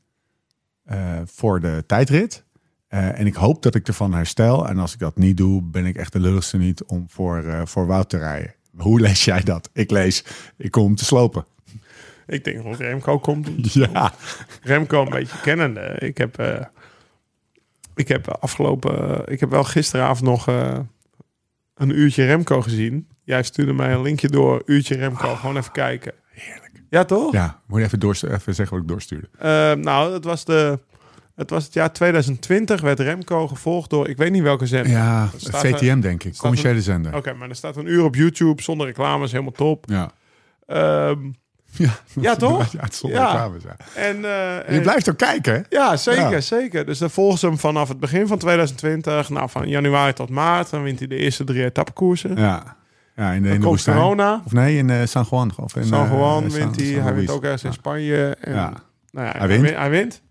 A: eh, voor de tijdrit. Eh, en ik hoop dat ik ervan herstel. En als ik dat niet doe, ben ik echt de lulligste niet om voor, eh, voor Wout te rijden. Hoe lees jij dat? Ik lees, ik kom te slopen.
C: Ik denk dat Remco komt.
A: Ja,
C: Remco een beetje kennende. Ik heb, ik heb afgelopen... ik heb wel gisteravond nog een uurtje Remco gezien. Jij stuurde mij een linkje door. Uurtje Remco. Gewoon even kijken. Ja, toch?
A: Ja, moet je even, even zeggen wat ik doorstuurde.
C: Eh, nou, het was, de, het was het jaar 2020. Werd Remco gevolgd door... Ik weet niet welke zender.
A: Ja, VTM denk ik. Commerciële zender.
C: Oké, maar er staat een uur op YouTube zonder reclames. Helemaal top.
A: Ja.
C: Ehm,
A: Ja,
C: Ja, toch?
A: Ja,
C: Ja.
A: reclames, ja.
C: en, eh,
A: je blijft ook kijken, hè?
C: Ja, zeker,
A: Ja.
C: zeker. Dus dan volgen ze hem vanaf het begin van 2020. Nou, van januari tot maart. Dan wint hij de eerste drie etappekoersen.
A: Ja. Ja, in de,
C: dan komt corona.
A: Of nee, in eh, San Juan. Of in,
C: San
A: eh,
C: Juan wint hij. Hij wint ook ergens in. Spanje. En,
A: Ja.
C: Nou ja,
A: Hij wint.
C: Hij wint.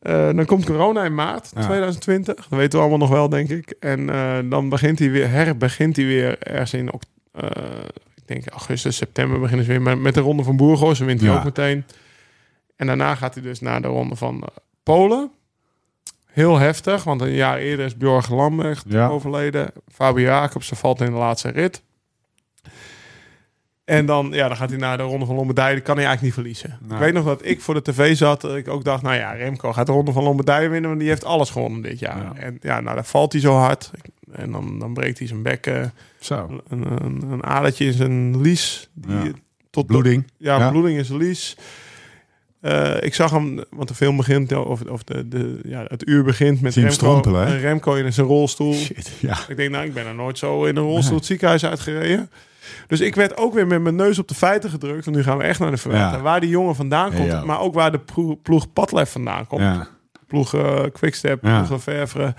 C: Eh, dan komt corona in maart
A: Ja.
C: 2020. Dat weten we allemaal nog wel, denk ik. En dan begint hij weer, herbegint hij weer ergens in ik denk augustus, september beginnen ze weer met, met de ronde van Burgos. Dan wint hij
A: Ja.
C: ook meteen. En daarna gaat hij dus naar de ronde van Polen. Heel heftig, want een jaar eerder is Bjorg Lambrecht
A: Ja.
C: overleden. Fabio Jacobsen valt in de laatste rit. En dan, ja, dan gaat hij naar de Ronde van Lombardije. Die kan hij eigenlijk niet verliezen. Ik weet nog dat ik voor de tv zat. dat Ik ook dacht, nou ja, Remco gaat de Ronde van Lombardije winnen. Want die heeft alles gewonnen dit jaar.
A: Ja.
C: En ja, nou, dan valt hij zo hard. En dan, dan breekt hij zijn bek. eh,
A: Zo.
C: een, een, een adertje in zijn lies. Die
A: Ja.
C: tot
A: Bloeding.
C: ja,
A: Ja.
C: bloeding in zijn lies. Eh, ik zag hem, want de film begint, of, of de, de, ja, het uur begint met Remco,
A: hè?
C: Remco in zijn rolstoel.
A: Shit, ja.
C: Ik denk, nou, ik ben er nooit zo in een rolstoel
A: Nee.
C: het ziekenhuis uitgereden. Dus ik werd ook weer met mijn neus op de feiten gedrukt. Want nu gaan we echt naar de.
A: Ja.
C: Waar die jongen vandaan komt.
A: Ja.
C: Maar ook waar de ploeg, Padlef vandaan komt. Ploeg eh, Quickstep, ploeg Lefevre.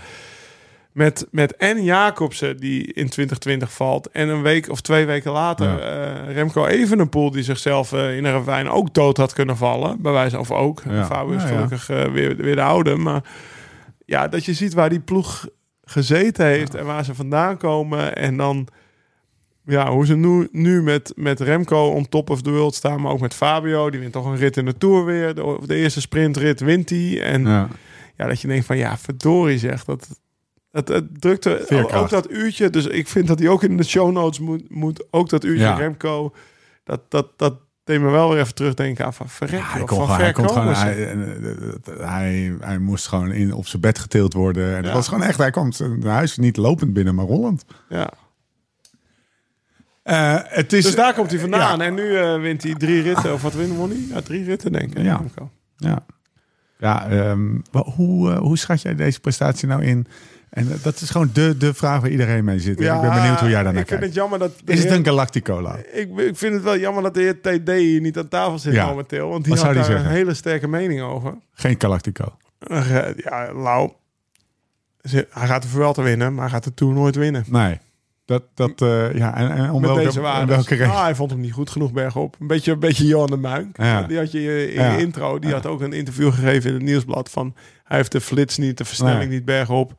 C: Met, met en Jacobsen die in 2020 valt. En een week of twee weken later
A: Ja.
C: eh, Remco Evenepoel die zichzelf eh, in een ravijn ook dood had kunnen vallen. Bij wijze of ook.
A: Ja.
C: Fabio is gelukkig eh, weer, weer de oude. Maar ja, dat je ziet waar die ploeg gezeten heeft en waar ze vandaan komen. En dan ja, hoe ze nu, nu met, met Remco on top of the world staan. Maar ook met Fabio. Die wint toch een rit in de Tour weer. De, de eerste sprintrit wint hij. En
A: Ja.
C: ja, dat je denkt van ja, verdorie zeg. Dat, het, het drukte
A: Veerkracht.
C: ook dat uurtje. Dus ik vind dat hij ook in de show notes moet, moet ook dat uurtje
A: Ja.
C: Remco. Dat, dat, dat deed me wel weer even terugdenken aan van verrek.
A: Ja, hij, kon
C: van
A: gewoon, hij, kon gewoon, hij, eh, eh, hij, hij moest gewoon in, op zijn bed getild worden. En
C: Ja.
A: was gewoon echt, hij kwam naar huis niet lopend binnen, maar rollend.
C: ja.
A: Eh, het is,
C: Dus daar komt hij vandaan.
A: Ja.
C: En nu eh, wint hij drie ritten. Of wat wint won hij? Ja, drie ritten denk ik.
A: Ja.
C: Remco.
A: Ja, ja ehm, hoe, eh, hoe schat jij deze prestatie nou in? En eh, dat is gewoon de, de vraag waar iedereen mee zit. ik ben benieuwd hoe jij daarnaar
C: Ik vind
A: kijkt.
C: het jammer dat...
A: Is het een Galacticola?
C: Ik, ik vind het wel jammer dat de heer TD hier niet aan tafel zit
A: Ja.
C: momenteel. Want die
A: Wat
C: had daar
A: die
C: een hele sterke mening over.
A: Geen Galactico.
C: Ja, Lau. Hij gaat de Vuelta winnen, maar hij gaat de Tour nooit winnen.
A: Nee. Dat, dat, eh, ja, en, en om
C: met
A: welke,
C: deze
A: om
C: waarden.
A: welke?
C: Ah, hij vond hem niet goed genoeg bergop. Een beetje, een beetje Johan de Muink.
A: Ja.
C: Die had je in
A: Ja.
C: je intro. Die had ook een interview gegeven in het nieuwsblad van... hij heeft de flits niet, de versnelling niet bergop.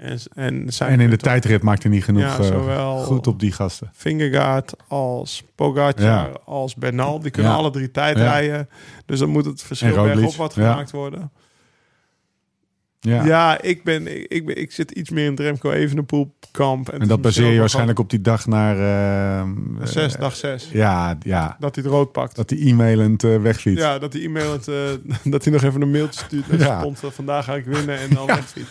C: En, en, zijn
A: En in de tijdrit maakte hij niet genoeg
C: Ja,
A: eh, goed op die gasten.
C: Fingergaard als Pogacar
A: Ja.
C: als Bernal. Die kunnen
A: Ja.
C: alle drie tijd
A: Ja.
C: rijden. Dus dan moet het verschil
A: En
C: bergop wat
A: Ja.
C: gemaakt worden.
A: Ja.
C: Ja, ik, ben, ik, ik, ben, ik zit iets meer in het Remco Evenepoel kamp.
A: En dat baseer je waarschijnlijk op die dag naar...
C: Zes,
A: eh,
C: dag zes.
A: Ja, ja,
C: Dat hij het rood pakt.
A: dat hij e-mailend wegfietst.
C: Ja, dat hij e-mail het, eh, dat hij nog even een mailtje stuurt met
A: Ja.
C: sponsor. Vandaag ga ik winnen en dan wegfiets.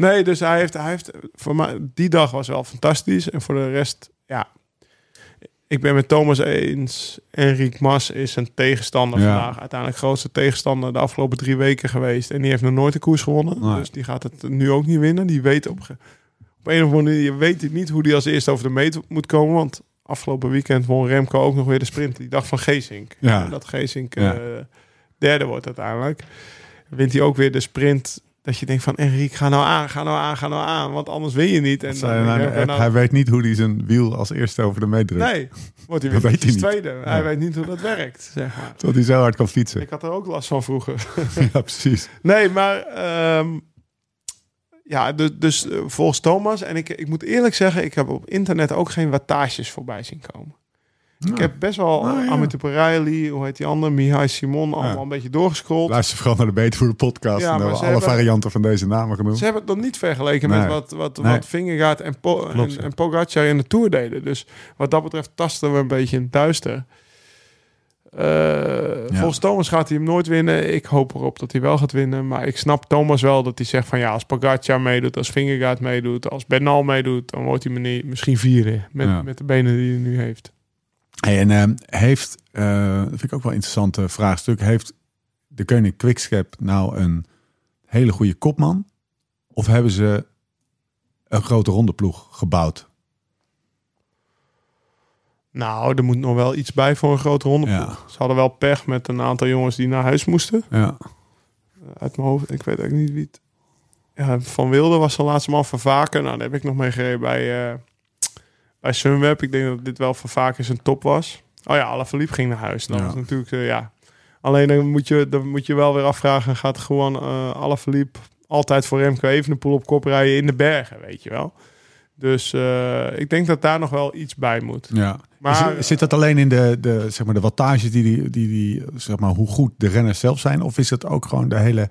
C: Nee, dus hij heeft, hij heeft voor mij die dag was wel fantastisch en voor de rest, ja. Ik ben met Thomas eens. Enric Mas is een tegenstander
A: Ja.
C: vandaag. Uiteindelijk grootste tegenstander de afgelopen drie weken geweest. En die heeft nog nooit een koers gewonnen.
A: Nee.
C: Dus die gaat het nu ook niet winnen. Die weet op, op een of andere manier weet hij niet hoe die als eerste over de meet moet komen. Want afgelopen weekend won Remco ook nog weer de sprint. Die dag van Geesink.
A: Ja.
C: Dat Geesink
A: Ja.
C: eh, derde wordt uiteindelijk. Wint hij ook weer de sprint. Dat je denkt van Enrique, ga nou aan, ga nou aan, ga nou aan. Want anders win je niet. En
A: nou app,
C: nou,
A: hij weet niet hoe hij zijn wiel als eerste over de meet drukt.
C: Nee, wordt hij weer
A: niet.
C: tweede. Hij weet niet hoe dat werkt, zeg maar.
A: Terwijl hij zo hard kan fietsen.
C: Ik had er ook last van vroeger.
A: ja, precies.
C: Nee, maar ehm, ja, dus, dus eh, volgens Thomas en ik, ik moet eerlijk zeggen, ik heb op internet ook geen wattages voorbij zien komen. Ik heb best wel
A: Nou, ja.
C: Amit hoe heet die andere, Mihai Simon, allemaal
A: Ja.
C: een beetje doorgescrolld.
A: Luister vooral naar de Beter podcast.
C: Ja,
A: dan alle
C: hebben-
A: varianten van deze namen genoemd.
C: Ze hebben het nog niet vergeleken
A: Nee.
C: met wat, wat,
A: Nee.
C: wat Vingegaard en, po
A: Klopt,
C: en, Pogacar in de Tour deden. Dus wat dat betreft tasten we een beetje in het duister. Eh, Volgens Thomas gaat hij hem nooit winnen. Ik hoop erop dat hij wel gaat winnen. Maar ik snap Thomas wel dat hij zegt van ja, als Pogacar meedoet, als Vingegaard meedoet, als Bernal meedoet, dan wordt hij misschien vierde met, met de benen die hij nu heeft.
A: En ehm, heeft, eh, dat vind ik ook wel een interessante vraagstuk, heeft de Koning Quickstep nou een hele goede kopman? Of hebben ze een grote rondeploeg gebouwd?
C: Nou, er moet nog wel iets bij voor een grote ronde.
A: Ja.
C: Ze hadden wel pech met een aantal jongens die naar huis moesten.
A: Ja,
C: uit mijn hoofd. Ik weet eigenlijk niet wie het... Ja, Van Wilde was de laatste man van Vaken. Nou, daar heb ik nog mee gereden bij, eh bij Sunweb. Ik denk dat dit wel van Vaken zijn top was. Oh ja, Alaphilippe ging naar huis. Dat
A: Ja.
C: was natuurlijk, eh, ja. Alleen dan moet, je, dan moet je wel weer afvragen... gaat gewoon eh Alaphilippe altijd voor Remco Evenepoel op kop rijden in de bergen, weet je wel. Dus eh, ik denk dat daar nog wel iets bij moet.
A: ja.
C: Maar-
A: zit dat alleen in de, de, zeg maar de wattages die, die, die, die, zeg maar, hoe goed de renners zelf zijn? Of is het ook gewoon de hele,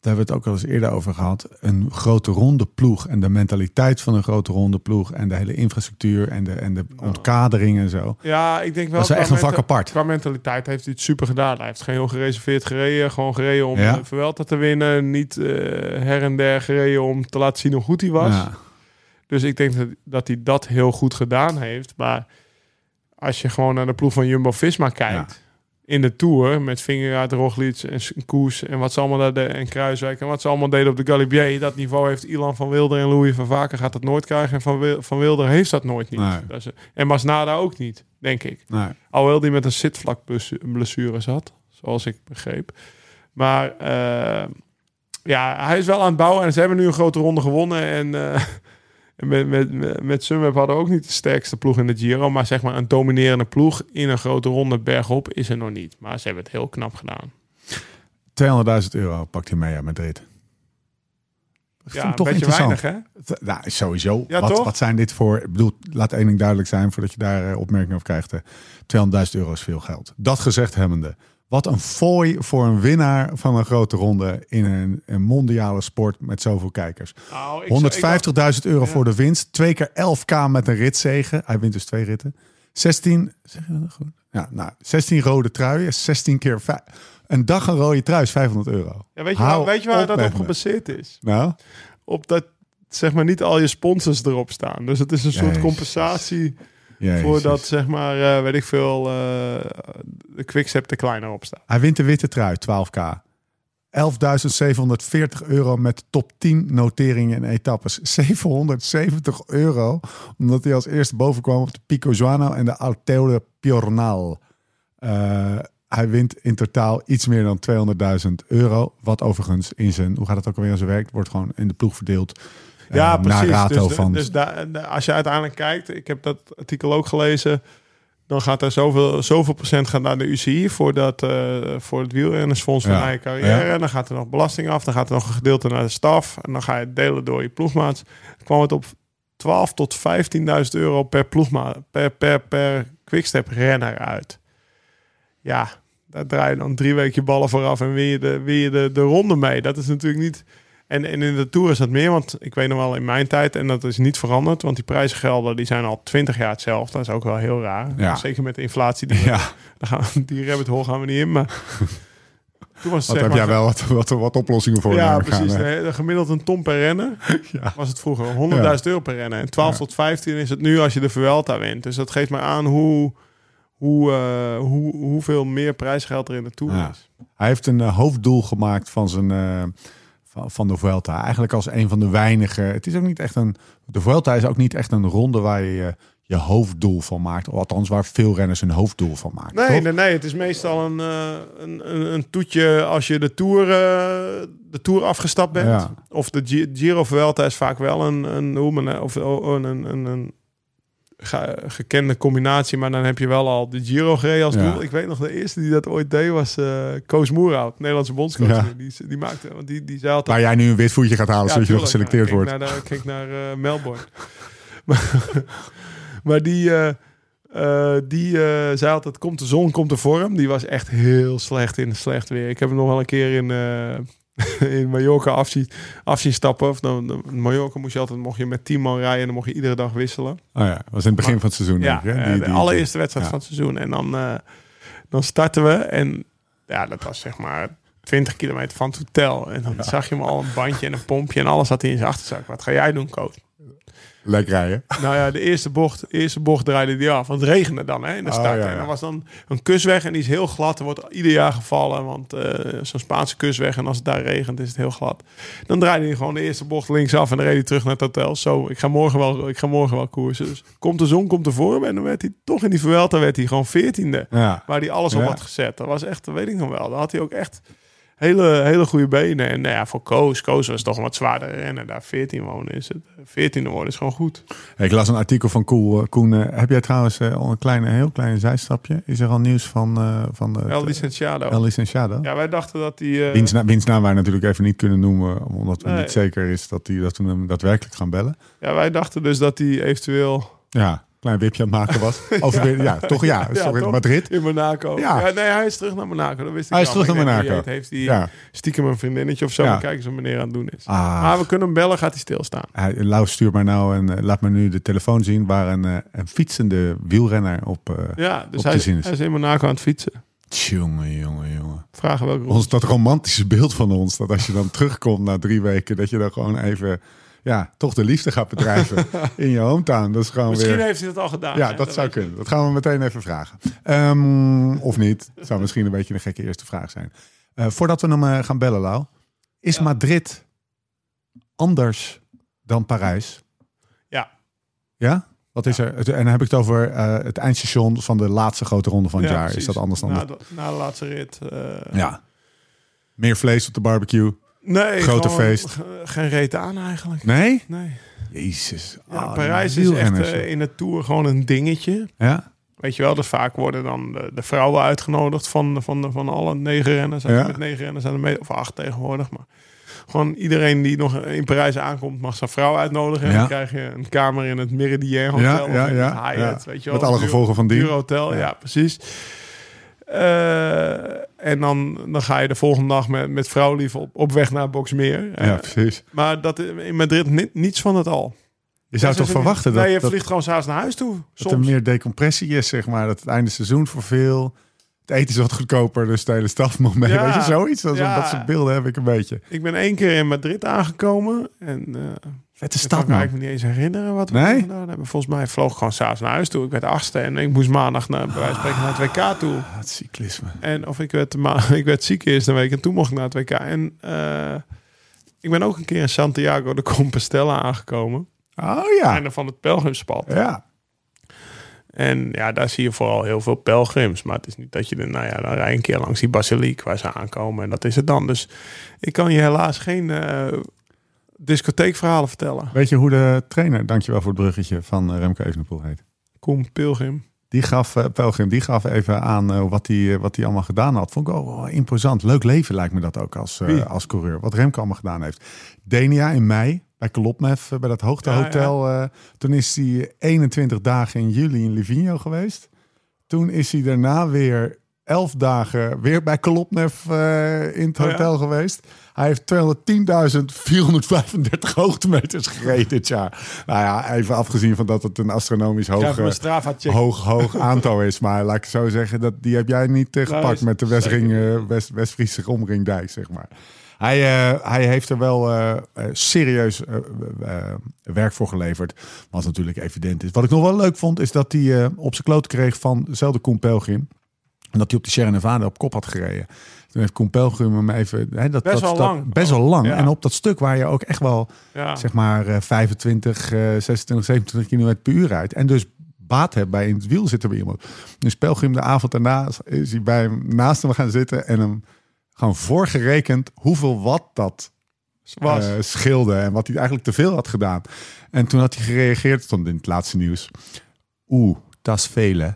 A: daar hebben we het ook al eens eerder over gehad, een grote ronde ploeg en de mentaliteit van een grote ronde ploeg en de hele infrastructuur en de, en de ontkadering en zo.
C: Ja, ik denk wel...
A: Dat is echt een vak apart.
C: Qua mentaliteit heeft hij het super gedaan. Hij heeft geen heel gereserveerd gereden. Gewoon gereden om
A: Ja.
C: ja. Vuelta te winnen. Niet eh, her en der gereden om te laten zien hoe goed hij was.
A: Ja.
C: Dus ik denk dat, dat hij dat heel goed gedaan heeft. Maar als je gewoon naar de ploeg van Jumbo-Visma kijkt... in de Tour met Vingegaard, Roglic en Koes... en wat ze allemaal daar deden, en Kruiswijk... en wat ze allemaal deden op de Galibier... dat niveau heeft Ilan van Wilder en Louis van Vaken gaat dat nooit krijgen... en Van, Wil- van Wilder heeft dat nooit niet.
A: Nee.
C: Dat is, en Masnada ook niet, denk ik.
A: Nee.
C: Alhoewel die met een zitvlakblessure zat, zoals ik begreep. Maar eh, ja, hij is wel aan het bouwen en ze hebben nu een grote ronde gewonnen. En, eh, en met, met, met, Sunweb hadden ook niet de sterkste ploeg in de Giro. Maar zeg maar een dominerende ploeg in een grote ronde bergop is er nog niet. Maar ze hebben het heel knap gedaan.
A: 200.000 euro pakt hij mee uit Madrid. Dat
C: Ja,
A: vind ik
C: een
A: toch
C: beetje
A: interessant.
C: weinig hè?
A: Nou, sowieso.
C: Ja,
A: wat,
C: toch?
A: wat zijn dit voor... Ik bedoel, laat één ding duidelijk zijn voordat je daar eh, opmerkingen over krijgt. eh. 200.000 euro is veel geld. Dat gezegd hebbende. Wat een fooi voor een winnaar van een grote ronde in een, een mondiale sport met zoveel kijkers.
C: Nou, ik-
A: 150.000 euro
C: Ja.
A: voor de winst. Twee keer 11k met een ritzegen. Hij wint dus twee ritten. 16, zeg je dat nog goed? Ja, nou, 16 rode truien. 16 keer een dag een rode trui is 500 euro.
C: Ja, weet, je
A: Hou
C: waar, weet je waar
A: op
C: dat op gebaseerd is?
A: Nou,
C: Op dat zeg maar niet al je sponsors erop staan. Dus het is een soort
A: Jezus.
C: compensatie
A: jezus.
C: voordat zeg maar, eh, weet ik veel, eh, de Quickstep er kleiner op staat.
A: Hij wint de witte trui, 12k. 11.740 euro met top 10 noteringen en etappes. 770 euro, omdat hij als eerste boven kwam op de Pico Juano en de Alteo de Piornal. Eh, hij wint in totaal iets meer dan 200.000 euro. Wat overigens in zijn, hoe gaat het ook alweer aan zijn werk? Wordt gewoon in de ploeg verdeeld.
C: Ja,
A: eh,
C: precies.
A: narrato
C: dus
A: van.
C: dus daar- daar- als je uiteindelijk kijkt, ik heb dat artikel ook gelezen, dan gaat er zoveel, zoveel procent gaat naar de UCI voor, dat, eh, voor het wielrennersfonds van
A: Ja.
C: carrière.
A: Ja.
C: En dan gaat er nog belasting af, dan gaat er nog een gedeelte naar de staf en dan ga je het delen door je ploegmaats. Dan kwam het op 12 tot 15.000 euro per ploegmaat, per, per, per quickstep renner uit. Ja, daar draai je dan drie weken je ballen vooraf en win je de, win je de, de ronde mee. Dat is natuurlijk niet... En, en in de Tour is dat meer, want ik weet nog wel in mijn tijd, en dat is niet veranderd, want die prijzengelden die zijn al 20 jaar hetzelfde. Dat is ook wel heel raar.
A: Ja.
C: Zeker met de inflatie. Die,
A: ja,
C: gaan, die rabbit hole gaan we niet in, maar... Toen was het
A: wat heb
C: maar-
A: jij wel wat, wat, wat oplossingen voor?
C: ja, precies.
A: hè?
C: De, de gemiddeld een ton per rennen
A: Ja.
C: was het vroeger 100.000 euro per rennen. En 12
A: Ja.
C: tot 15 is het nu als je de Vuelta wint. Dus dat geeft mij aan hoe, hoe, eh, hoe, hoeveel meer prijsgeld er in de Tour is.
A: Hij heeft een eh, hoofddoel gemaakt van zijn eh, van, van de Vuelta. Eigenlijk als een van de weinige. Het is ook niet echt een. De Vuelta is ook niet echt een ronde waar je je, hoofddoel van maakt. Of althans, waar veel renners hun hoofddoel van maken.
C: Nee,
A: toch?
C: nee, nee, het is meestal een, eh, een, een, een toetje als je de Tour, eh, de tour afgestapt bent.
A: Ja.
C: Of de Gi- Giro Vuelta is vaak wel een, een, of, oh, een, een, een, gekende combinatie. Maar dan heb je wel al de Giro gereden als
A: Ja.
C: doel. Ik weet nog, de eerste die dat ooit deed was eh Koos Moerhout, Nederlandse bondscoach.
A: Ja.
C: Die, die maakte, want die, die zei altijd...
A: Waar jij nu een wit voetje gaat halen, zodat je nog geselecteerd
C: Ja,
A: wordt.
C: Naar, de- kijk naar eh, Melbourne. maar, maar die, eh, eh, die eh, zei altijd, komt de zon, komt de vorm. Die was echt heel slecht in slecht weer. Ik heb hem nog wel een keer in, in Mallorca afzien, afzien stappen. Of dan, in Mallorca moest je altijd, mocht je met 10 man rijden en dan mocht je iedere dag wisselen.
A: Oh ja, dat was in het begin van het seizoen.
C: Ja,
A: denk ik, hè?
C: eh,
A: Die-
C: de allereerste wedstrijd
A: ja.
C: van het seizoen. En dan, eh, dan starten we en ja, dat was zeg maar 20 kilometer van het hotel. En dan zag je hem al een bandje en een pompje en alles had hij in zijn achterzak. Wat ga jij doen, coach?
A: Lekker rijden.
C: Nou ja, de eerste bocht, de eerste bocht draaide die af. Want het regende dan hè, in de
A: Oh,
C: start.
A: ja, ja.
C: En dan was dan een kusweg en die is heel glad. Er wordt ieder jaar gevallen, want eh, zo'n Spaanse kusweg. En als het daar regent, is het heel glad. Dan draaide hij gewoon de eerste bocht linksaf en dan reed hij terug naar het hotel. Zo, ik ga morgen wel, ik ga morgen wel koersen. Dus komt de zon, komt de vorm. En dan werd hij toch in die Vuelta werd hij gewoon veertiende.
A: Ja.
C: Waar hij alles op had gezet. Dat was echt, dat weet ik nog wel. Daar had hij ook echt hele, hele goede benen. En nou ja, voor Koos, Koos was toch een wat zwaarder rennen. Daar 14 wonen is het. 14e worden is gewoon goed.
A: Ik las een artikel van Koen. Koen eh, heb jij trouwens eh, al een kleine, heel klein zijstapje? Is er al nieuws van, eh van de,
C: El Licenciado.
A: El Licenciado?
C: Ja, wij dachten dat die... eh,
A: Wiens, wiens naam wij natuurlijk even niet kunnen noemen, omdat we
C: Nee.
A: niet zeker is dat, die, dat we hem daadwerkelijk gaan bellen.
C: ja, wij dachten dus dat die eventueel
A: Ja, klein wipje aan het maken was. Over, ja. toch ja.
C: Ja,
A: toch in
C: toch?
A: Madrid?
C: in Monaco...
A: Ja.
C: Ja. nee, hij is terug naar Monaco. Dat wist ik
A: Hij is terug naar Monaco.
C: heeft hij
A: Ja.
C: stiekem een vriendinnetje of zo.
A: Ja.
C: Maar kijk eens wat meneer aan het doen is.
A: Ah,
C: Maar we kunnen hem bellen, gaat hij stilstaan.
A: hij, Lau stuurt mij nou en eh, laat me nu de telefoon zien waar een, eh, een fietsende wielrenner op... eh
C: Ja, dus
A: Op
C: hij,
A: te zien is.
C: hij is in Monaco aan het fietsen.
A: Jongen, jongen, jongen.
C: Vragen welke.
A: Ons, dat romantische beeld van ons, dat als je dan terugkomt na drie weken, dat je dan gewoon even, ja, toch de liefde gaat bedrijven in je hometown. Dat is gewoon
C: Misschien
A: weer...
C: heeft hij dat al gedaan.
A: Ja,
C: hè?
A: dat zou kunnen. Dat gaan we meteen even vragen. Ehm, of niet. Zou misschien een beetje een gekke eerste vraag zijn. Eh, voordat we hem eh, gaan bellen, Lau. Is
C: Ja.
A: Madrid anders dan Parijs?
C: Ja.
A: Ja? Wat is er? En dan heb ik het over eh, het eindstation van de laatste grote ronde van het
C: Ja,
A: jaar. Is dat anders dan...
C: Na
A: de-
C: na de laatste rit.
A: ja. Meer vlees op de barbecue?
C: Nee,
A: Grote
C: gewoon
A: feest.
C: ge- Geen reet aan eigenlijk.
A: Nee?
C: Nee.
A: Jezus.
C: Ja,
A: Ah,
C: Parijs
A: die
C: is echt eh, in de Tour gewoon een dingetje.
A: Ja?
C: Weet je wel, dus vaak worden dan de, de vrouwen uitgenodigd van, van, van alle negen renners.
A: Ja.
C: Met negen renners aan de mee, of acht tegenwoordig. Maar gewoon iedereen die nog in Parijs aankomt, mag zijn vrouw uitnodigen. En
A: Ja.
C: dan krijg je een kamer in het Meridian Hotel.
A: Ja, ja,
C: in
A: ja,
C: het Hyatt,
A: ja.
C: Weet je wel,
A: Met alle
C: duur-
A: gevolgen van dien.
C: duur hotel, ja,
A: Ja.
C: precies. Eh, en dan, dan ga je de volgende dag met, met vrouwlief op, op weg naar Boxmeer. Eh,
A: Ja, precies.
C: maar dat in Madrid ni- niets van het al.
A: Je zou toch verwachten dat,
C: Nee, je
A: dat,
C: vliegt gewoon s'avonds naar huis toe.
A: dat er
C: Soms.
A: meer decompressie is, zeg maar. Dat het einde seizoen voor veel... Het eten is wat goedkoper, dus de hele staf mag mee.
C: Ja.
A: Weet je, zoiets. Dat,
C: Ja.
A: dat soort beelden heb ik een beetje.
C: Ik ben één keer in Madrid aangekomen. En uh,
A: Vette
C: ik
A: stad, man.
C: me niet eens herinneren wat we
A: Nee?
C: gedaan hebben. Volgens mij vloog ik gewoon s'avonds naar huis toe. Ik werd achtste en ik moest maandag naar, bij wijze van naar het WK toe.
A: Ah, het cyclisme.
C: En of ik werd, ma ik werd ziek eerst een week en toen mocht ik naar het WK. En eh, ik ben ook een keer in Santiago de Compostela aangekomen.
A: Oh ja.
C: Einde van het pelgrimspad.
A: Ja.
C: En ja, daar zie je vooral heel veel pelgrims. Maar het is niet dat je, er, nou ja, dan rij een keer langs die basiliek waar ze aankomen. En dat is het dan. Dus ik kan je helaas geen eh, discotheekverhalen vertellen.
A: Weet je hoe de trainer, dankjewel voor het bruggetje, van eh, Remco Evenepoel heet?
C: Koen Pilgrim.
A: Die gaf, eh, Pelgrim, die gaf even aan eh, wat hij wat hij allemaal gedaan had. Vond ik wel imposant. Leuk leven lijkt me dat ook als, als coureur. Wat Remco allemaal gedaan heeft. Denia in mei bij Kolopnev, eh, bij dat hoogtehotel. eh, toen is hij 21 dagen in juli in Livigno geweest. Toen is hij daarna weer 11 dagen weer bij Kolopnev eh, in het
C: Oh ja?
A: hotel geweest. Hij heeft 210.435 hoogtemeters gereden dit jaar. Nou ja, even afgezien van dat het een astronomisch hoog...
C: Check.
A: hoog, hoog aantal is. Maar laat ik zo zeggen, dat, die heb jij niet eh, gepakt met de Westring, eh, West, West-Friese omringdijk, zeg maar. Hij, hij heeft er wel serieus werk voor geleverd. Wat natuurlijk evident is. Wat ik nog wel leuk vond, is dat hij op zijn kloot kreeg van dezelfde Koen Pelgrim. En dat hij op de Sierra Nevada op kop had gereden. Toen heeft Koen Pelgrim hem even... Hè, dat,
C: Best
A: dat,
C: wel
A: dat-
C: lang.
A: Best wel lang.
C: Ja.
A: En op dat stuk waar je ook echt wel
C: Ja.
A: zeg maar eh, 25, eh 26, 27 km per uur rijdt. En dus baat hebt bij in het wiel zitten bij iemand. Dus Pelgrim de avond daarna is hij bij hem naast hem gaan zitten en hem gewoon voorgerekend hoeveel watt dat
C: Was.
A: eh, scheelde en wat hij eigenlijk te veel had gedaan. En toen had hij gereageerd, stond in het laatste nieuws. Oeh, dat is veel hè.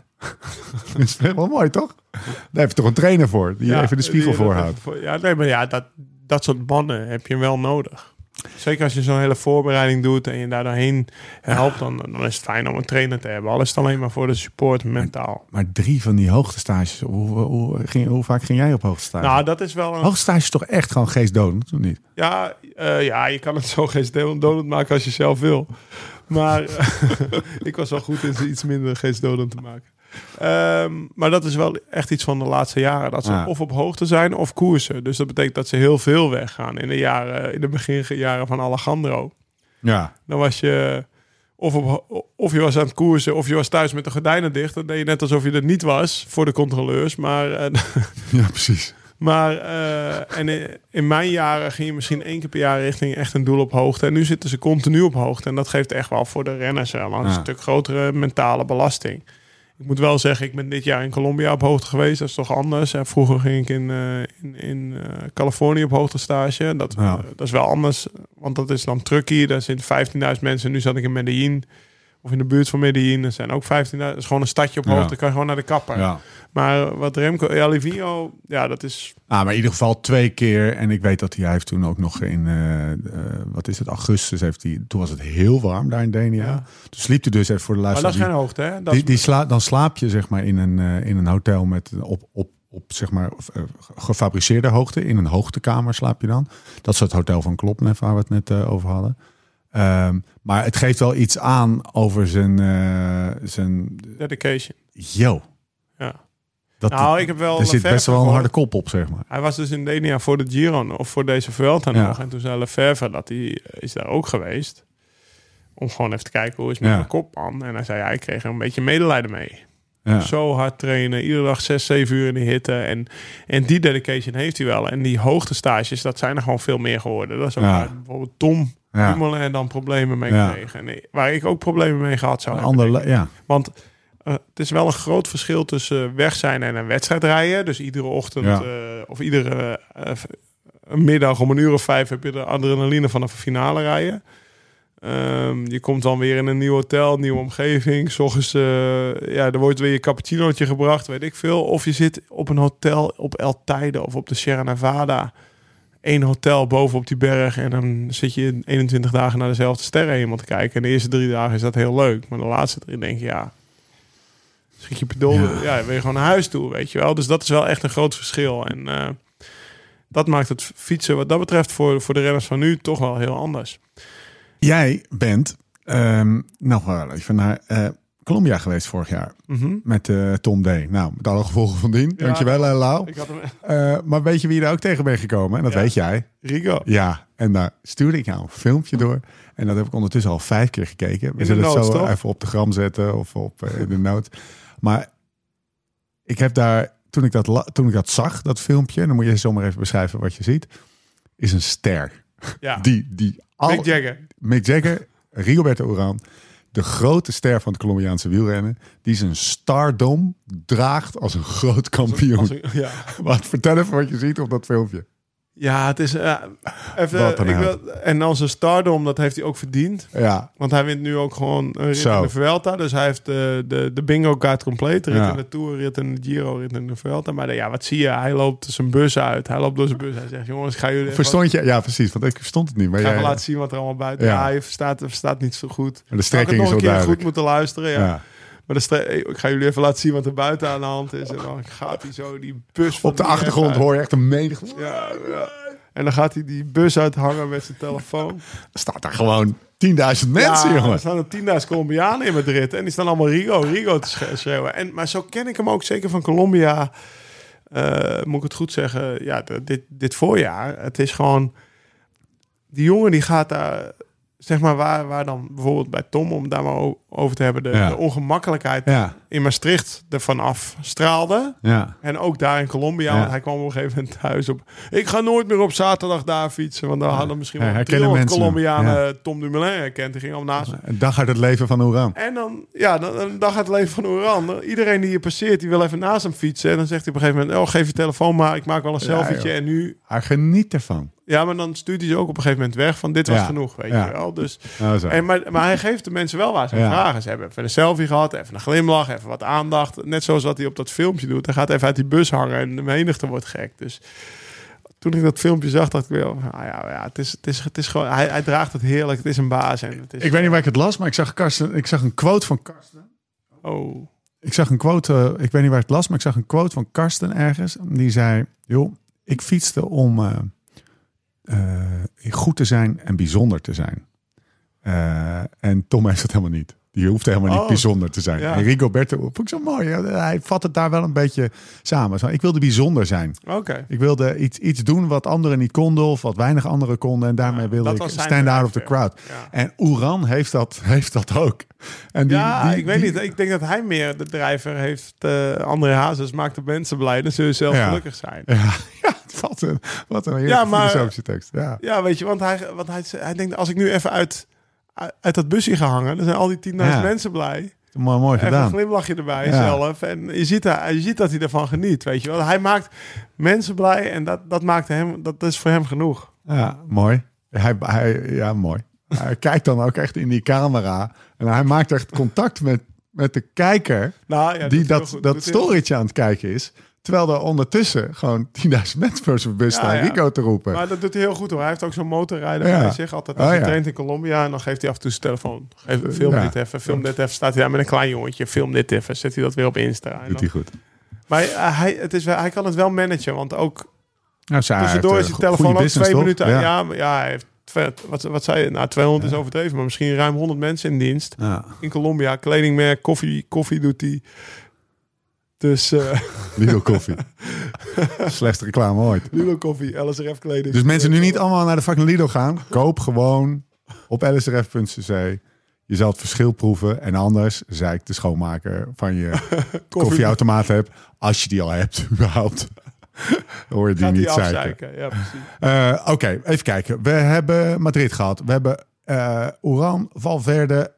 A: Dat is wel mooi toch? Daar heb je toch een trainer voor, die
C: Ja,
A: even de spiegel voorhoudt.
C: voor- Ja, nee, maar ja, dat, dat soort mannen heb je wel nodig. Zeker als je zo'n hele voorbereiding doet en je daar doorheen helpt, dan, dan is het fijn om een trainer te hebben. Al is het alleen maar voor de support mentaal.
A: Maar drie van die hoogtestages, hoe, hoe, ging, hoe vaak ging jij op hoogtestage?
C: Nou, dat is wel een
A: Hoogstage is toch echt gewoon geestdodend, of niet?
C: Ja, eh, ja, je kan het zo geestdodend maken als je zelf wil. Maar ik was wel goed in ze iets minder geestdodend te maken. Ehm, maar dat is wel echt iets van de laatste jaren. Dat ze
A: Ja.
C: of op hoogte zijn of koersen. Dus dat betekent dat ze heel veel weggaan. In de, jaren, in de beginjaren van Alejandro.
A: Ja.
C: Dan was je of, op, of je was aan het koersen of je was thuis met de gordijnen dicht. Dan deed je net alsof je er niet was voor de controleurs. Maar eh,
A: Ja, precies.
C: maar eh, en in- in mijn jaren ging je misschien één keer per jaar richting echt een doel op hoogte. En nu zitten ze continu op hoogte. En dat geeft echt wel voor de renners wel een
A: Ja.
C: stuk grotere mentale belasting. Ik moet wel zeggen, ik ben dit jaar in Colombia op hoogte geweest. Dat is toch anders. En vroeger ging ik in, eh, in, in eh, Californië op hoogte stage. Dat,
A: Ja.
C: eh, dat is wel anders, want dat is dan Truckee. Daar zitten 15.000 mensen. Nu zat ik in Medellin. Of in de buurt van Medellin. Er zijn ook 15.000. Het is gewoon een stadje op
A: Ja.
C: hoogte. kan je gewoon naar de kapper.
A: Ja.
C: Maar wat Remco... Ja, Livio, ja, dat is...
A: Ah, maar in ieder geval twee keer. En ik weet dat hij, hij heeft toen ook nog in, eh, eh, wat is het, augustus heeft hij, toen was het heel warm daar in Denia.
C: Ja.
A: Toen sliep hij dus even voor de
C: Maar dat is geen hoogte, hè? Dat
A: die, die sla, dan slaap je zeg maar in een, eh, in een hotel met op, op, op zeg maar gefabriceerde hoogte. In een hoogtekamer slaap je dan. Dat is het hotel van Klopnev waar we het net over hadden. Ehm, maar het geeft wel iets aan over zijn, eh, zijn
C: dedication.
A: yo.
C: Ja.
A: Dat,
C: Nou, ik heb wel
A: er zit best wel een harde kop op, zeg maar.
C: Hij was dus in Denia voor de Giro of voor deze Vuelta
A: Ja.
C: nog. En toen zei Lefebvre dat hij eh, is daar ook geweest. Om gewoon even te kijken hoe is het met
A: Ja.
C: mijn kop man. En hij zei, ja, ik kreeg er een beetje medelijden mee.
A: Ja.
C: Zo hard trainen, iedere dag 6, 7 uur in de hitte. En, en die dedication heeft hij wel. En die hoogtestages, dat zijn er gewoon veel meer geworden. Dat is ook waar bijvoorbeeld Tom
A: Ja.
C: Dumoulin dan problemen mee
A: Ja.
C: En waar ik ook problemen mee gehad zou
A: Een
C: hebben.
A: ander, ja.
C: Want eh, het is wel een groot verschil tussen weg zijn en een wedstrijd rijden. Dus iedere ochtend
A: Ja.
C: eh, of iedere eh, middag om een uur of vijf heb je de adrenaline van een finale rijden. Ehm, je komt dan weer in een nieuw hotel, nieuwe omgeving. S ochtends, ja, er wordt weer je cappuccinootje gebracht, weet ik veel. Of je zit op een hotel op El Teide of op de Sierra Nevada. Eén hotel boven op die berg. En dan zit je 21 dagen naar dezelfde sterrenhemel te kijken. En de eerste drie dagen is dat heel leuk. Maar de laatste drie denk je, ja... Schiet je pedol,
A: Ja.
C: ja. wil je gewoon naar huis toe, weet je wel. Dus dat is wel echt een groot verschil. En eh, dat maakt het fietsen wat dat betreft voor, voor de renners van nu toch wel heel anders.
A: Jij bent ehm, nog wel even naar eh, Colombia geweest vorig jaar.
C: Mhm.
A: Met eh, Tom D. Nou, met alle gevolgen van dien.
C: Ja,
A: Dankjewel, Lau.
C: Ik had hem...
A: Eh, maar weet je wie je daar ook tegen bent gekomen? En dat
C: Ja.
A: weet jij.
C: Rigo.
A: Ja, en daar stuurde ik jou een filmpje door. En dat heb ik ondertussen al vijf keer gekeken. We zullen het
C: notes,
A: zo
C: toch?
A: even op de gram zetten of op in de noot. Maar ik heb daar, toen ik, dat, toen ik dat zag, dat filmpje, dan moet je zomaar even beschrijven wat je ziet, is een ster.
C: Ja,
A: Die, die al,
C: Mick Jagger.
A: Mick Jagger, Rigoberto Urán, de grote ster van het Colombiaanse wielrennen, die zijn stardom draagt als een groot kampioen.
C: Als een- ja.
A: Wat vertel even wat je ziet op dat filmpje.
C: Ja, het is... eh, even, ik wil, en dan zijn stardom, dat heeft hij ook verdiend.
A: Ja,
C: Want hij wint nu ook gewoon een rit
A: Zo.
C: in de Vuelta. Dus hij heeft de, de, de bingo kaart compleet. Rit
A: Ja.
C: in de Tour, rit in de Giro, rit in de Vuelta. Maar ja, wat zie je? Hij loopt zijn bus uit. Hij loopt door zijn bus. Hij zegt, jongens, ga jullie
A: verstond je? Ja, precies. Want ik verstond het niet. Maar
C: ik ga
A: jij,
C: laten zien wat er allemaal buiten...
A: Ja.
C: Ja, hij verstaat, verstaat niet zo goed.
A: de strekking is
C: nog
A: wel
C: een keer
A: duidelijk.
C: goed moeten luisteren? Ja.
A: Ja.
C: Maar ik ga jullie even laten zien wat er buiten aan de hand is. En dan gaat hij zo die bus
A: Op de achtergrond
C: uit-
A: hoor je echt een menigte.
C: Ja, ja. En dan gaat hij die bus uithangen met zijn telefoon.
A: Er staat daar gewoon 10.000 mensen,
C: ja,
A: jongen.
C: Er staan er 10.000 Colombianen in Madrid. En die staan allemaal Rigo, Rigo te sch- schreeuwen. En, maar zo ken ik hem ook zeker van Colombia. Eh, moet ik het goed zeggen? Ja, dit, dit voorjaar. Het is gewoon... Die jongen die gaat daar... Zeg maar waar, waar dan bijvoorbeeld bij Tom, om daar maar over te hebben... de,
A: Ja.
C: de ongemakkelijkheid
A: Ja,
C: in Maastricht ervan afstraalde.
A: ja.
C: En ook daar in Colombia,
A: Ja.
C: hij kwam op een gegeven moment thuis op... Ik ga nooit meer op zaterdag daar fietsen, want dan hadden misschien wel
A: herkennen
C: 300
A: mensen hem.
C: Colombianen Tom Dumoulin herkend. Die ging al naast.
A: Een dag uit het leven van Oeran.
C: En dan, ja, dan, dan, dan gaat het leven van Oran. Iedereen die je passeert, die wil even naast hem fietsen. En dan zegt hij op een gegeven moment, oh, geef je telefoon maar, ik maak wel een selfietje. en nu,
A: Hij geniet ervan.
C: ja, maar dan stuurt hij ze ook op een gegeven moment weg van, dit was
A: Ja.
C: genoeg, weet
A: Ja.
C: je wel. Dus,
A: Nou,
C: en, maar, maar hij geeft de mensen wel waar ze
A: Ja.
C: vragen. Ze hebben even een selfie gehad, even een glimlach, even wat aandacht. Net zoals wat hij op dat filmpje doet. Hij gaat even uit die bus hangen en de menigte wordt gek. Dus toen ik dat filmpje zag, dacht ik weer, ah ja, ja het, is, het, is, het is gewoon, hij, hij draagt het heerlijk. Het is een baas. En het is,
A: Ik weet niet waar ik het las, maar ik zag, Karsten, ik zag een quote van Karsten.
C: Oh,
A: Ik zag een quote, eh, ik weet niet waar ik het las, maar ik zag een quote van Karsten ergens. Die zei, joh, ik fietste om eh, eh, goed te zijn en bijzonder te zijn. Eh, en Tom heeft dat helemaal niet. Die hoeft helemaal niet
C: Oh.
A: bijzonder te zijn.
C: Ja.
A: En Rigoberto, vond ik zo mooi. Hij vat het daar wel een beetje samen. Zo, ik wilde bijzonder zijn.
C: oké.
A: Ik wilde iets, iets doen wat anderen niet konden of wat weinig anderen konden. En daarmee wilde ik stand out of the crowd.
C: Ja.
A: En Oeran heeft dat, heeft dat ook. En die,
C: ja,
A: die-
C: ik weet
A: die-
C: niet. Ik denk dat hij meer de drijver heeft. eh André Hazes maakt de mensen blij. Dan zullen ze zelf gelukkig zijn.
A: Ja, ja wat een, wat een
C: Ja, maar-
A: tekst. Ja.
C: Ja, weet je, want hij, want hij, hij denkt... als ik nu even uit, uit dat busje ga hangen... dan zijn al die 10.000
A: Ja.
C: mensen blij.
A: Mooi, mooi
C: Even een
A: gedaan.
C: glimlachje erbij
A: Ja.
C: zelf. En je ziet, hij- je ziet dat hij ervan geniet, weet je wel. Hij maakt mensen blij en dat, dat, maakt hem, dat is voor hem genoeg.
A: Ja, mooi. Hij, hij, ja, mooi. Hij kijkt dan ook echt in die camera. En hij maakt echt contact met, met de kijker.
C: Nou, ja,
A: die dat, dat
C: heel
A: storytje aan het kijken is. Terwijl er ondertussen gewoon 10.000 mensen voor zijn bus staan
C: ja.
A: Rico te roepen.
C: Maar dat doet hij heel goed hoor. Hij heeft ook zo'n motorrijder
A: Ja.
C: bij zich. Altijd als
A: Oh,
C: hij traint in Colombia. En dan geeft hij af en toe zijn telefoon. Even, film
A: Ja.
C: dit even, film dit even. Staat hij daar met een klein jongetje. Film dit even. Zet hij dat weer op Insta. En
A: Doet hij goed.
C: Maar eh, hij, het is hij kan het wel managen. Want ook
A: Nou,
C: tussendoor
A: heeft,
C: is
A: eh,
C: die
A: go-
C: telefoon ook twee minuten. Ja, maar ja hij heeft... Wat, wat zei je? Nou, 200 is overdreven. Maar misschien ruim 100 mensen in dienst. In Colombia. Kledingmerk, koffie, koffie doet hij. Dus eh
A: Lidl koffie. Slechtste reclame ooit.
C: Lidl koffie, LSRF kleding.
A: Dus mensen nu niet allemaal naar de fucking Lidl gaan. Koop gewoon op lsrf.cc. Je zal het verschil proeven. En anders, zei ik de schoonmaker van je koffieautomaat hebt. Als je die al hebt, überhaupt. Hoor je die
C: Gaat
A: niet zeiken.
C: Ja, precies.
A: Eh, Oké, even kijken. We hebben Madrid gehad. We hebben eh Oran, Valverde,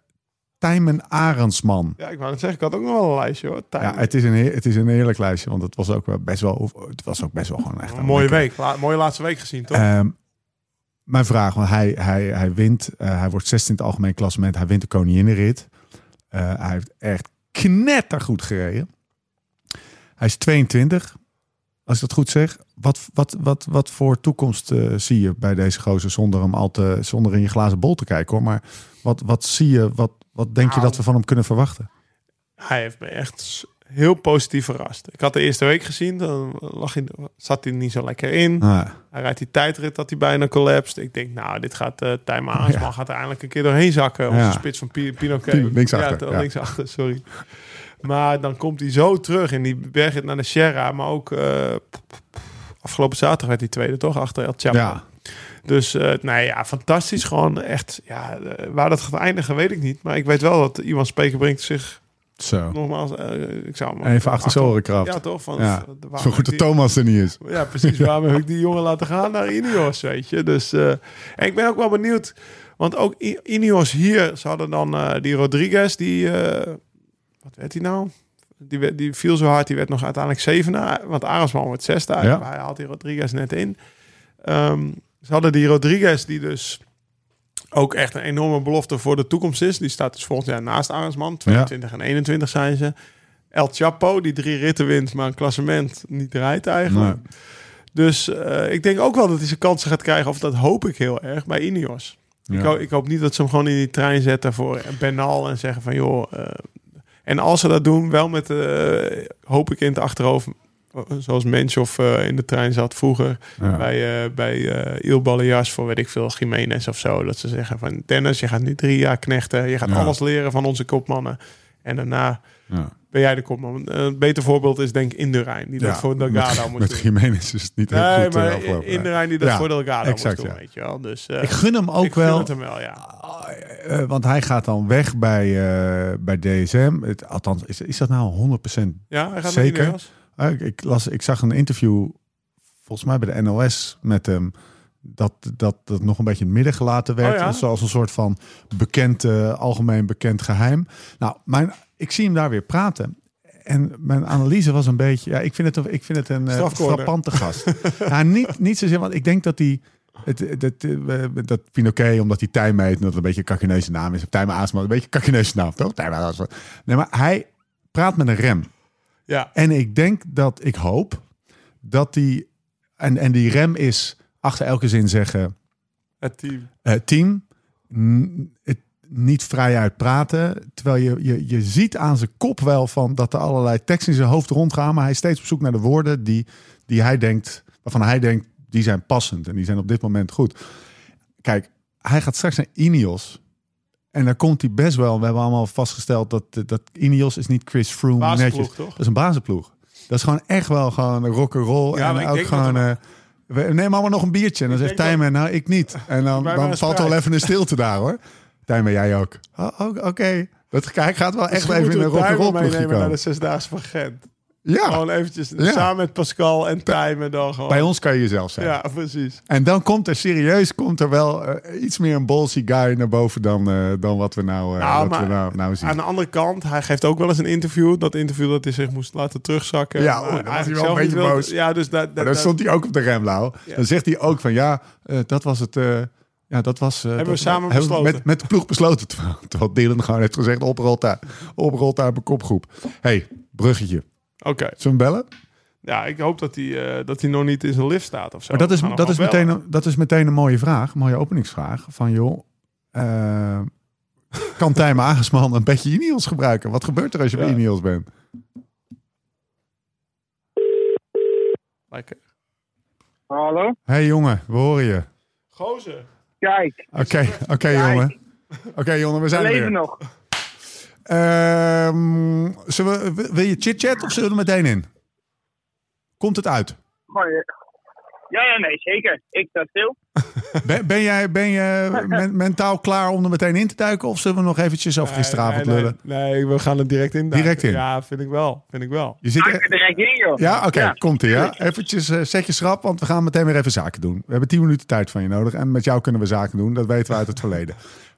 A: Tijmen Arendsman.
C: Ja, ik wou het zeggen. Ik had ook nog wel een lijstje hoor. Tijmen.
A: Ja, het is, een, heer- het is een heerlijk lijstje, want het was ook wel best wel, het was ook best wel gewoon echt
C: een mooie week. La- mooie laatste week gezien, toch?
A: Ehm, mijn vraag, want hij, hij, hij wint, eh, hij wordt 16 in het algemeen klassement, hij wint de koninginnenrit. Eh, hij heeft echt knettergoed gereden. Hij is 22, als ik dat goed zeg. Wat, wat, wat, wat voor toekomst eh, zie je bij deze gozer zonder hem al te, zonder in je glazen bol te kijken hoor. Maar wat, wat zie je, wat, wat denk je
C: Nou.
A: dat we van hem kunnen verwachten?
C: Hij heeft me echt heel positief verrast. Ik had de eerste week gezien. Dan lag hij, zat hij niet zo lekker in.
A: Ah,
C: Hij rijdt die tijdrit dat hij bijna collapsed. Ik denk, nou, dit gaat uh, Tijmen Aansman
A: Ja.
C: gaat er eindelijk een keer doorheen zakken. Onze
A: Ja.
C: spits van Pi- Pinoquet.
A: Pino- linksachter,
C: Ja,
A: ja.
C: linksachter, sorry. Maar dan komt hij zo terug in die bergrit naar de Sierra. Maar ook eh, afgelopen zaterdag werd hij tweede, toch? Achter El Chapo.
A: ja,
C: Dus uh, nee, ja, fantastisch. Gewoon echt, ja, uh, waar dat gaat eindigen weet ik niet. Maar ik weet wel dat iemand Speker brengt zich
A: zo.
C: nogmaals, uh, ik zou hem
A: Even achter zijn oren.
C: Ja, toch? Van,
A: Ja. Zo goed dat Thomas er niet is.
C: Ja, precies. Waarom heb ik die jongen laten gaan naar Ineos, weet je? Dus, uh, en ik ben ook wel benieuwd, want ook Ineos hier, ze hadden dan uh, die Rodriguez, die, wat werd hij nou? Die, die viel zo hard, die werd nog uiteindelijk zevende, want Arendsman werd zesde.
A: Ja.
C: Maar hij haalt die Rodriguez net in. Ehm, ze hadden die Rodriguez, die dus ook echt een enorme belofte voor de toekomst is. Die staat dus volgend jaar naast Arendsman. 22 en 21 zijn ze. El Chapo, die drie ritten wint, maar een klassement niet rijdt eigenlijk.
A: Nee.
C: Dus eh, ik denk ook wel dat hij zijn kansen gaat krijgen. Of dat hoop ik heel erg bij Ineos. Ik, ik hoop niet dat ze hem gewoon in die trein zetten voor Bernal en zeggen van joh. eh, en als ze dat doen, wel met eh, hoop ik in het achterhoofd. Eh, Zoals Menschov eh in de trein zat vroeger
A: Ja.
C: bij, eh bij Il voor weet ik veel, Jiménez of zo. Dat ze zeggen van Dennis, je gaat nu drie jaar knechten. Je gaat
A: Ja.
C: alles leren van onze kopmannen. En daarna
A: Ja.
C: ben jij de kopman. Een beter voorbeeld is denk ik Indurain, die dat voor Delgado
A: met,
C: moest
A: met
C: doen.
A: Jiménez is het niet heel
C: Nee,
A: goed
C: maar
A: afgelopen.
C: Indurain die dat voor Delgado
A: exact,
C: moest doen, weet je wel. Dus
A: Ik gun hem ook
C: ik gun
A: wel.
C: het hem wel, ja.
A: Eh, want hij gaat dan weg bij, bij DSM. Het, althans, is, is dat nou 100%?
C: Ja, hij gaat
A: Zeker. Eh, ik, ik, las, ik zag een interview, volgens mij bij de NOS, met hem. Dat, dat dat nog een beetje in het midden gelaten werd.
C: Oh ja?
A: Zoals een soort van bekend, eh, algemeen bekend geheim. Nou, mijn, ik zie hem daar weer praten. En mijn analyse was een beetje... Ja, ik vind het, een- ik vind het een eh, frappante gast. niet, niet zozeer, want ik denk dat hij... Het, dat, eh, dat Pinoquet, omdat hij Tijm heet... en dat het een beetje een Kakkeneuze naam is. Tijm Aasma, een beetje een naam, toch? Tijm. Nee, maar hij praat met een rem.
C: Ja,
A: En ik denk dat, ik hoop dat die, en, en die rem is achter elke zin zeggen,
C: het team.
A: eh, team, het niet vrijuit praten. Terwijl je, je, je ziet aan zijn kop wel van dat er allerlei teksten in zijn hoofd rondgaan, maar hij is steeds op zoek naar de woorden die, die hij denkt, waarvan hij denkt, die zijn passend en die zijn op dit moment goed. Kijk, hij gaat straks naar Ineos. En daar komt hij best wel. We hebben allemaal vastgesteld dat, dat Ineos is niet Chris Froome netjes.
C: toch?
A: Dat is een bazenploeg. Dat is gewoon echt wel gewoon een rock'n'roll.
C: Ja,
A: en
C: maar
A: ook
C: dat
A: gewoon... eh, we neem allemaal nog een biertje. En dan
C: Ik
A: zegt Tijmen, nou ik niet. En dan, dan valt wel even een stilte daar hoor. Tijmen, jij ook. Oh, oh, Oké. Dat Kijk gaat wel echt
C: Misschien
A: even in een
C: Tijmen
A: rock'n'roll ploegje
C: meenemen naar de Zesdaagse van Gent.
A: Ja,
C: Gewoon eventjes
A: Ja.
C: samen met Pascal en Tijmen dan gewoon.
A: bij ons kan je jezelf zijn.
C: Ja, precies.
A: En dan komt er serieus komt er wel eh, iets meer een ballsy guy naar boven dan, eh, dan wat we nou, eh,
C: Nou,
A: wat we nou, nou zien.
C: Aan de andere kant, hij geeft ook wel eens een interview. Dat interview dat hij zich moest laten terugzakken.
A: Ja, dan was hij wel een beetje boos.
C: Ja, dus dat, dat,
A: Maar dan
C: dat-
A: stond hij ook op de rem, Lau.
C: Ja.
A: Dan zegt hij ook van ja, dat was het. ja, dat was. eh,
C: we
A: dat,
C: samen
A: hebben
C: besloten.
A: Met, met de ploeg besloten. Terwijl, terwijl Dylan gewoon heeft gezegd: oprolt daar, oprolt daar mijn kopgroep. hey, bruggetje.
C: Oké.
A: Zullen we hem bellen?
C: Ja, ik hoop dat hij, eh, dat hij nog niet in zijn lift staat of zo.
A: Maar dat is, dat, is meteen, een- dat is meteen een mooie vraag, een mooie openingsvraag. Van joh, eh, kan Tijmen Agesman een beetje Ineos gebruiken? Wat gebeurt er als je
C: Ja.
A: bij Ineos bent?
C: Lekker.
D: Hallo?
A: hey, jongen, we horen je.
C: Gozer.
D: Kijk,
A: Oké, oké jongen. Oké jongen, we
D: we
A: zijn er
D: leven
A: weer.
D: nog.
A: Ehm, zullen we, wil je chit-chat of zullen we er meteen in? Komt het uit?
D: Ja, ja, nee, zeker. Ik sta stil.
A: Ben, ben jij ben je men- mentaal klaar om er meteen in te duiken? Of zullen we nog eventjes over gisteravond
C: nee, nee,
A: lullen?
C: Nee, we gaan er direct in.
A: Direct in?
C: Ja, vind ik wel. Vind ik wel.
A: Je zit er-
D: direct in, joh.
A: ja, oké,
D: Ja,
A: komt ie. Ja? Eventjes eh, zet je schrap, want we gaan meteen weer even zaken doen. We hebben 10 minuten tijd van je nodig. En met jou kunnen we zaken doen, dat weten we uit het verleden.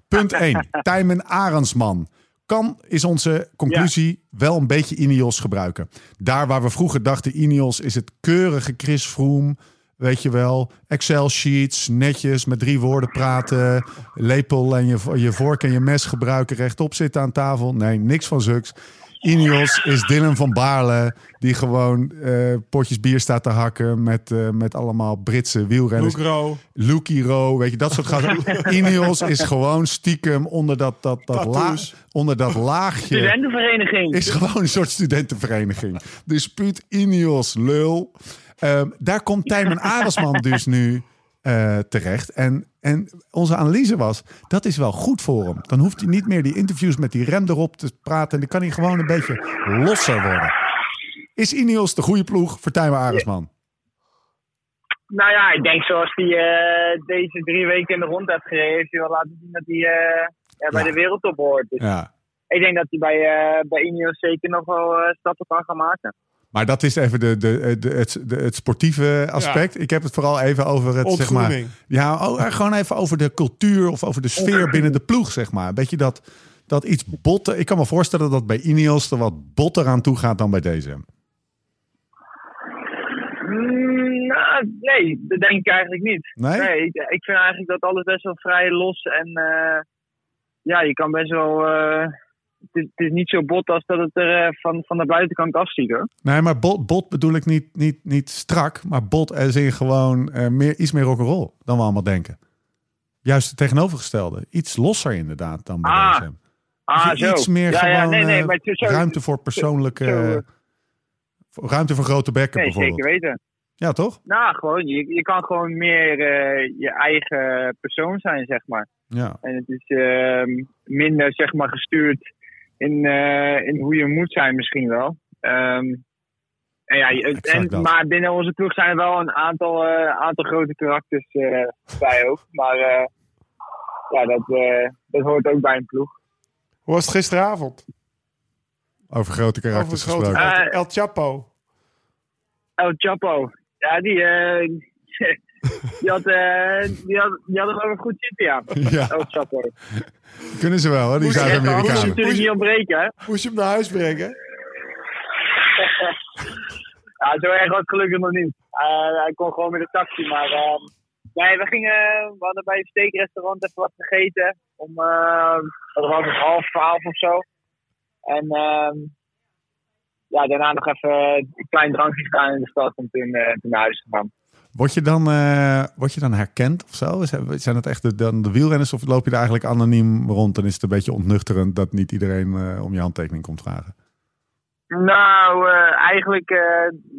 A: Punt 1. Tijmen Arendsman. Kan, is onze conclusie, wel een beetje Ineos gebruiken. Daar waar we vroeger dachten, Ineos is het keurige Chris Froome. Weet je wel, Excel-sheets, netjes, met drie woorden praten. Lepel en je, je vork en je mes gebruiken, rechtop zitten aan tafel. Nee, niks van zulks. Ineos is Dylan van Baarle, die gewoon eh, potjes bier staat te hakken met, eh, met allemaal Britse wielrenners.
C: Lucro.
A: Lucky Ro, weet je, dat soort gasten. Ineos is gewoon stiekem onder dat, dat, dat, la,
C: Tattoos.
A: onder dat laagje.
D: Studentenvereniging.
A: Is gewoon een soort studentenvereniging. Dispuut Ineos, lul. Ehm, daar komt Tijmen Aresman dus nu eh, terecht. En, en onze analyse was, dat is wel goed voor hem. Dan hoeft hij niet meer die interviews met die rem erop te praten. En dan kan hij gewoon een beetje losser worden. Is Ineos de goede ploeg voor Tijmen Aresman?
D: Nou ja, ik denk zoals hij eh, deze drie weken in de rond heeft gereden, heeft hij wel laten zien dat hij eh, ja, bij
A: Ja.
D: de wereldtop hoort. Dus
A: Ja.
D: ik denk dat hij bij, eh bij Ineos zeker nog wel stappen kan gaan maken.
A: Maar dat is even de, de, de, het, de, het sportieve aspect. Ik heb het vooral even over het, zeg maar... Ja, oh, eh, gewoon even over de cultuur of over de sfeer binnen de ploeg, zeg maar. Een beetje dat, dat iets botten... Ik kan me voorstellen dat bij Ineos er wat botter aan toe gaat dan bij deze.
D: Mm, nou, nee, dat denk ik eigenlijk niet.
A: Nee?
D: ik, ik vind eigenlijk dat alles best wel vrij los en eh, ja, je kan best wel. eh, het, is, het is niet zo bot als dat het er eh, van, van de buitenkant afziet hoor.
A: Nee, maar bot, bot bedoel ik niet, niet, niet strak, maar bot als in gewoon eh, meer, iets meer rock'n'roll dan we allemaal denken. Juist het tegenovergestelde. Iets losser inderdaad dan bij
D: Ah,
A: DSM.
D: Ah,
A: Dus. Iets meer
D: ja,
A: gewoon
D: ja, nee, nee,
A: eh,
D: maar het is zo,
A: ruimte voor persoonlijke...
D: zo,
A: ruimte voor grote bekken
D: Nee,
A: bijvoorbeeld.
D: zeker weten.
A: Ja, toch?
D: Nou, gewoon, je, je kan gewoon meer je eigen persoon zijn, zeg maar.
A: Ja.
D: En het is ehm, minder, zeg maar, gestuurd in, eh, in hoe je moet zijn, misschien wel. Ehm, en ja,
A: Exact
D: en, maar binnen onze ploeg zijn er wel een aantal, eh, aantal grote karakters eh, bij ook. Maar eh, ja, dat, eh, dat hoort ook bij een ploeg.
C: Hoe was het gisteravond?
A: Over grote karakters
C: grote
A: gesproken.
C: El Chapo.
D: El Chapo. Ja, die, eh, die, had, eh, die, had, die had er wel goed zitten, ja.
A: Ja, kunnen ze wel, hè, die
C: Hoe zeg je-
A: Zuid-Amerikanen.
D: natuurlijk niet ontbreken, hè.
C: Moest je hem naar huis brengen?
D: Ja, zo erg was gelukkig nog niet. Eh, hij kon gewoon met de taxi, maar... ehm, nee, we gingen... We hadden bij een steakrestaurant even wat gegeten. Om... eh dat was het half twaalf of zo. En... ehm ja, daarna nog even een klein drankje gedaan in de stad en toen, eh, toen naar huis gegaan.
A: Word je dan, eh, word je dan herkend of zo? Zijn het echt de, dan de wielrenners of loop je er eigenlijk anoniem rond en is het een beetje ontnuchterend dat niet iedereen eh, om je handtekening komt vragen?
D: Nou, eh, eigenlijk eh,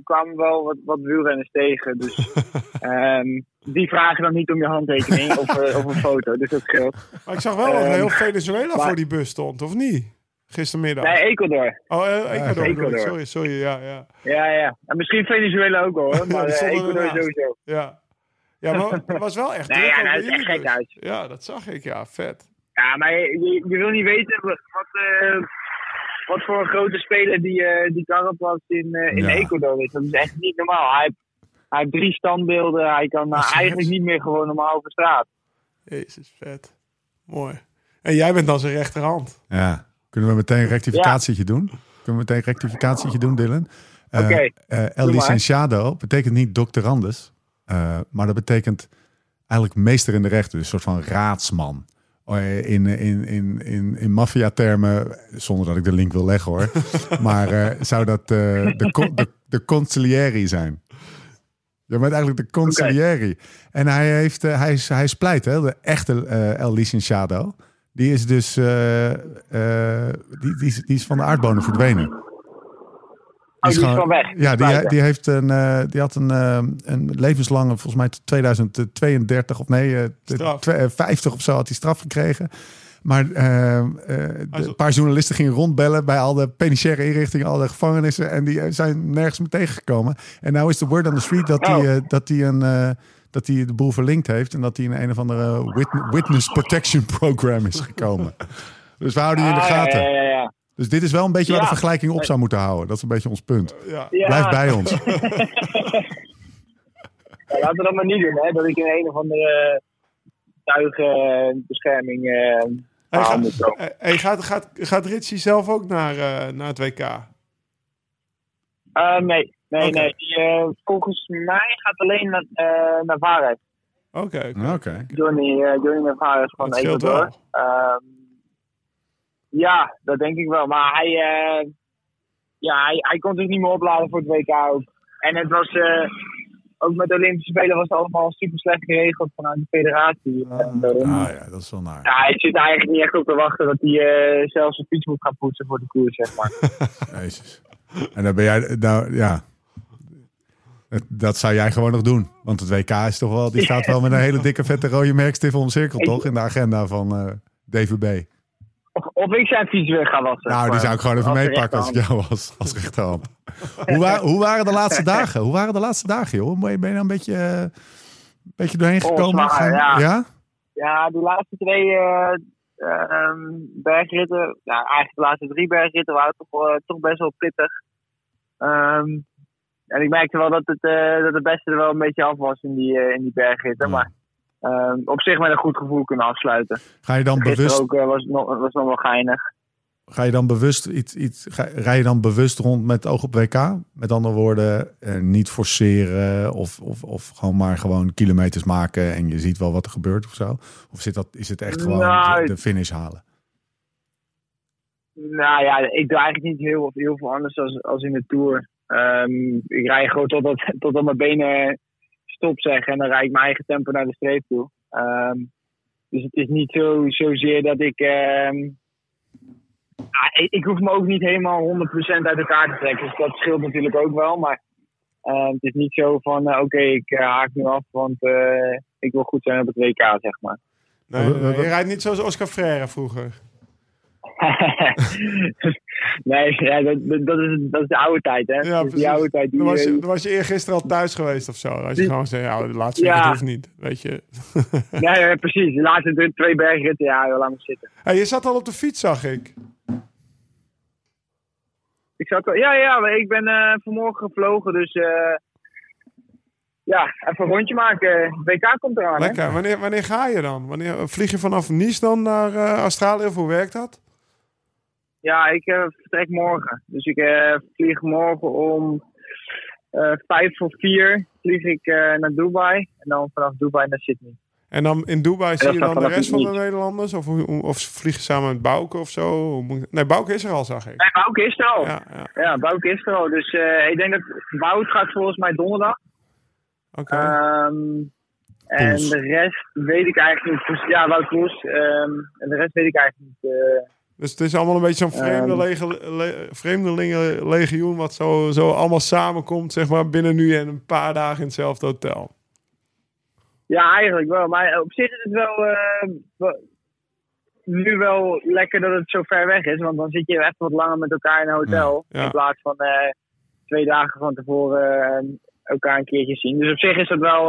D: kwamen we wel wat, wat wielrenners tegen. Dus ehm, die vragen dan niet om je handtekening of, of een foto. Dus dat scheelt.
C: Maar ik zag wel dat
D: Ehm,
C: heel Venezuela
D: maar-
C: voor die bus stond, of niet? Gistermiddag.
D: Nee, Ecuador.
C: Oh, eh, Ecuador. bedoel ik.
D: Ecuador.
C: Sorry, sorry, ja, ja.
D: Ja, ja. En misschien Venezuela ook al, hoor. Maar eh, Ecuador
C: ernaast.
D: sowieso.
C: Ja, ja maar het was wel echt
D: Nee,
C: druk
D: ja, nou,
C: bij
D: het is echt gek
C: bus.
D: uit.
C: Ja, dat zag ik, ja, vet.
D: Ja, maar je, wil niet weten wat, eh, wat voor een grote speler die, eh die Carapaz in, eh, in
A: Ja.
D: Ecuador is. Dat is echt niet normaal. Hij, heeft- hij heeft drie standbeelden. Hij kan nou, eigenlijk niet meer gewoon normaal over straat.
C: Jezus, vet. Mooi. En jij bent dan zijn rechterhand.
A: Ja. Kunnen we meteen een rectificatietje doen? Kunnen we meteen een rectificatietje doen, Dylan? Eh,
D: Oké,
A: eh, El licenciado betekent niet doctorandus, eh, maar dat betekent eigenlijk meester in de rechten, dus een soort van raadsman. Eh, In, in, in, in, in maffia-termen, zonder dat ik de link wil leggen hoor, maar eh, zou dat eh, de, de, de zijn. Je bent eigenlijk de consiglieri. En hij, heeft, eh, hij, is, hij is pleit, hè, de echte eh, El Licenciado. Die is dus eh, eh, die, die, is, die is van de aardbonen verdwenen.
D: Oh, die is van weg.
A: Ja, die, die, heeft een, eh, die had een, een levenslange, volgens mij tot 2032 of nee, eh,
C: Straf.
A: twe- eh, 50 of zo had hij straf gekregen. Maar een paar journalisten gingen rondbellen bij al de penitentiaire inrichtingen, al de gevangenissen. En die zijn nergens meer tegengekomen. En nou is de word on the street dat hij
D: Oh.
A: dat hij een. Eh, dat hij de boel verlinkt heeft en dat hij in een of andere wit- witness protection program is gekomen. dus we houden je in de
D: Ah, ja,
A: gaten.
D: Ja, ja, ja.
A: Dus dit is wel een beetje waar de vergelijking op zou moeten houden. Dat is een beetje ons punt. Blijf bij ons.
D: Ja, laten we dat maar niet doen, hè. Dat ik in een of andere tuigenbescherming eh
C: Hey,
D: verhaal
C: gaat,
D: moet komen.
C: eh, hey, gaat, gaat, gaat Ritchie zelf ook naar, eh, naar het WK?
D: Eh, nee, nee, nee. Die, eh, volgens mij gaat alleen naar, eh naar Vares.
C: Oké, oké.
A: Oké.
D: Johnny, eh Johnny Navares van
C: Dat
D: Ecuador. Ehm, ja, dat denk ik wel. Maar hij, eh, ja, hij, hij kon zich niet meer opladen voor het WK ook. En het was, eh, ook met de Olympische Spelen was het allemaal super slecht geregeld vanuit de federatie. En daarom-
A: Ah ja, dat is wel naar.
D: ja, hij zit er eigenlijk niet echt op te wachten dat hij eh, zelfs een fiets moet gaan poetsen voor de koers, zeg maar.
A: Jezus. En dan ben jij, nou ja. Dat, zou jij gewoon nog doen. Want het WK is toch wel, die staat wel met een hele dikke vette rode merkstift omcirkeld, toch? In de agenda van eh, DVB.
D: Of, of ik zijn fiets weer ga wassen.
A: Nou, die zou ik gewoon even
D: als
A: meepakken als ik jou was, als rechterhand. hoe, wa- hoe waren de laatste dagen? Hoe waren de laatste dagen, joh? Ben je, nou een beetje, eh, een beetje doorheen
D: Oh,
A: gekomen?
D: zwaar, ja.
A: ja?
D: Ja, die laatste twee eh, ehm, bergritten, ja, eigenlijk de laatste drie bergritten waren toch, eh, toch best wel pittig. Ehm, en ik merkte wel dat het, eh, dat het beste er wel een beetje af was in die, eh, in die bergritten.
A: Ja.
D: Maar ehm, op zich met een goed gevoel kunnen afsluiten.
A: Ga je dan
D: Gisteren
A: bewust,
D: ook eh, was, nog, was nog wel geinig.
A: Ga je dan bewust iets, iets ga, rij je dan bewust rond met oog op WK? Met andere woorden, eh, niet forceren of, of, of gewoon maar gewoon kilometers maken en je ziet wel wat er gebeurt of zo? Of zit dat, is het echt gewoon
D: Nou,
A: de, de finish halen?
D: Nou ja, ik doe eigenlijk niet heel, heel veel anders als, als in de Tour. Ehm, ik rij gewoon totdat, totdat mijn benen stop zeggen. En dan rijd ik mijn eigen tempo naar de streep toe. Ehm, dus het is niet zo, zozeer dat ik... ehm, ik... Ik hoef me ook niet helemaal 100% uit elkaar te trekken. Dus dat scheelt natuurlijk ook wel. Maar ehm, het is niet zo van... eh, Oké, ik eh, haak nu af, want eh, ik wil goed zijn op het WK, zeg maar.
C: Nee, nee, nee, je rijdt niet zoals Oscar Freire vroeger.
D: nee, ja, dat, is, dat is de oude tijd, hè?
C: Ja, precies.
D: die oude tijd. Die,
C: Dan was, je, dan was je eergisteren al thuis geweest of zo. Als je gewoon zei, ja, de laatste
D: Ja.
C: hoeft niet. Weet je.
D: nee, ja, precies. De laatste twee bergritten, ja, heel lang zitten.
C: Hey, je zat al op de fiets, zag ik.
D: Ik zat wel, ja, ja, ik ben eh, vanmorgen gevlogen, dus eh, ja, even een rondje maken. WK komt eraan, hè?
C: Lekker. Wanneer, wanneer ga je dan? Wanneer vlieg je vanaf Nice dan naar eh, Australië? Of hoe werkt dat?
D: Ja, ik eh, vertrek morgen. Dus ik eh, vlieg morgen om eh, vijf voor vier vlieg ik eh, naar Dubai. En dan vanaf Dubai naar Sydney.
C: En dan in Dubai zie je dan de rest van de. Nederlanders? Of, of vlieg je samen met Bouke of zo? Nee, Bouke is er al, zag ik.
D: Nee, Bouke is er al.
C: Ja, ja.
D: Ja, Bouke is er al. Dus eh, ik denk dat Wout gaat volgens mij donderdag.
C: Oké.
D: Ehm, en
A: Poels.
D: de rest weet ik eigenlijk niet. Dus, ja, Wout Poels. Ehm, en de rest weet ik eigenlijk niet. eh.
C: Dus het is allemaal een beetje zo'n vreemde
D: Ehm.
C: lege, le- vreemdelingenlegioen... wat zo, zo allemaal samenkomt, zeg maar, binnen nu en een paar dagen in hetzelfde hotel.
D: ja, eigenlijk wel. Maar op zich is het wel, eh, nu wel lekker dat het zo ver weg is. Want dan zit je echt wat langer met elkaar in een hotel.
C: Ja, ja.
D: In plaats van eh, twee dagen van tevoren eh, elkaar een keertje zien. Dus op zich is dat wel,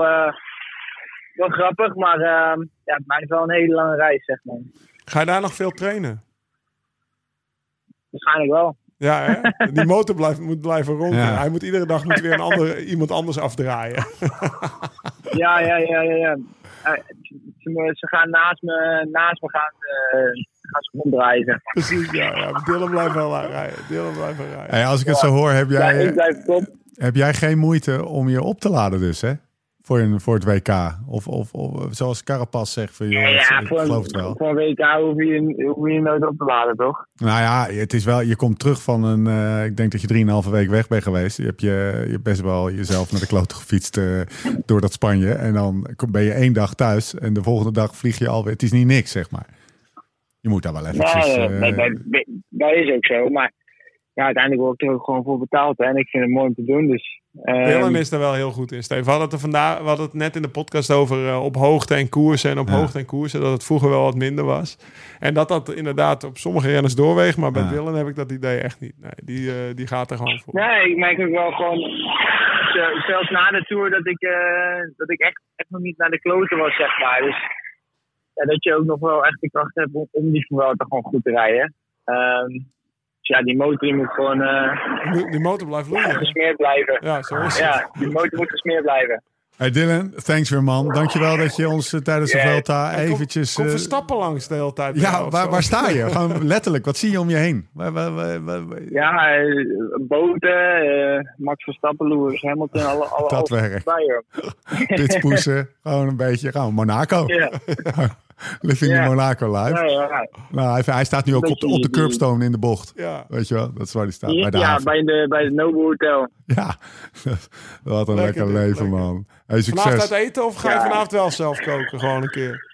D: wel grappig. Maar ja, het maakt wel een hele lange reis, zeg maar.
C: Ga je daar nog veel trainen?
D: Waarschijnlijk wel.
C: Ja, hè? Die motor blijft, moet blijven rond.
A: Ja.
C: Hij moet iedere dag moet weer een andere, iemand anders afdraaien.
D: Ja, ja, ja, ja. ja. Eh, ze, ze gaan naast me, naast me gaan, eh, gaan ze maar.
C: Precies, ja. ja. Dylan blijft wel rijden. Dylan blijft wel rijden.
A: Hey, als ik het zo hoor, heb
D: Ja,
A: jij,
D: ik blijf top.
A: heb jij geen moeite om je op te laden dus, hè? Voor, een, voor het WK. Of, of, of zoals Carapaz zegt, van, joh,
D: Ja, ja,
A: ik
D: voor,
A: geloof het wel.
D: een, voor een WK hoef je, hoef je nooit op te laden, toch?
A: Nou ja, het is wel, je komt terug van een, eh, ik denk dat je drieënhalve week weg bent geweest. Je hebt je, je best wel jezelf naar de klote gefietst eh, door dat Spanje. En dan kom- ben je één dag thuis en de volgende dag vlieg je alweer. Het is niet niks, zeg maar. Je moet daar wel eventjes...
D: Nee,
A: eh,
D: dat is ook zo. Maar ja, uiteindelijk word ik er ook gewoon voor betaald. Hè, en ik vind het mooi om te doen. Dus, ehm,
C: Dylan is er wel heel goed in, Steve. We hadden het, er vandaag, we hadden het net in de podcast over eh, op hoogte en koersen. En op
A: Ja.
C: hoogte en koersen, dat het vroeger wel wat minder was. En dat dat inderdaad op sommige renners doorweegt. Maar bij
A: Ja.
C: Dylan heb ik dat idee echt niet. Nee, die, eh, die gaat er gewoon voor.
D: Nee, ik merk ook wel gewoon, zo- zelfs na de Tour, dat ik, eh, dat ik echt, echt nog niet naar de kloten was, zeg maar. Dus ja, dat je ook nog wel echt de kracht hebt om, om die Vuelta gewoon goed te rijden. Ehm, dus ja, die motor die moet gewoon eh,
C: Die, die motor blijft loeien.
D: gesmeerd blijven.
C: Ja, zo is het.
D: Ja, die motor moet gesmeerd blijven.
A: Hey Dylan, thanks weer man. Dankjewel dat je ons eh, tijdens de
D: Ja,
A: Vuelta
C: Kom-
A: eventjes...
C: Kom
A: eh,
C: Verstappen langs de hele tijd.
A: ja, waar, waar sta je? Gewoon letterlijk, wat zie je om je heen? Waar, waar, waar- waar- waar-
D: Ja, boten, eh, Max Verstappen, Lewis Hamilton, alle, alle,
A: Dat werkt. Pitspoesen, gewoon een beetje, gewoon Monaco.
D: Ja,
A: Living
D: Ja.
A: in Monaco live.
D: ja, ja.
A: Nou, hij, hij staat nu ook op de, op de curbstone in de bocht.
C: Ja.
A: Weet je wel, dat is waar hij staat.
D: Ja,
A: bij de
D: ja, bij, de, bij het Noble Hotel.
A: Ja, wat een lekker, leven,
C: lekker.
A: man. Hey,
C: Vanavond
A: succes.
C: uit eten of ga je vanavond wel zelf koken? Gewoon een keer.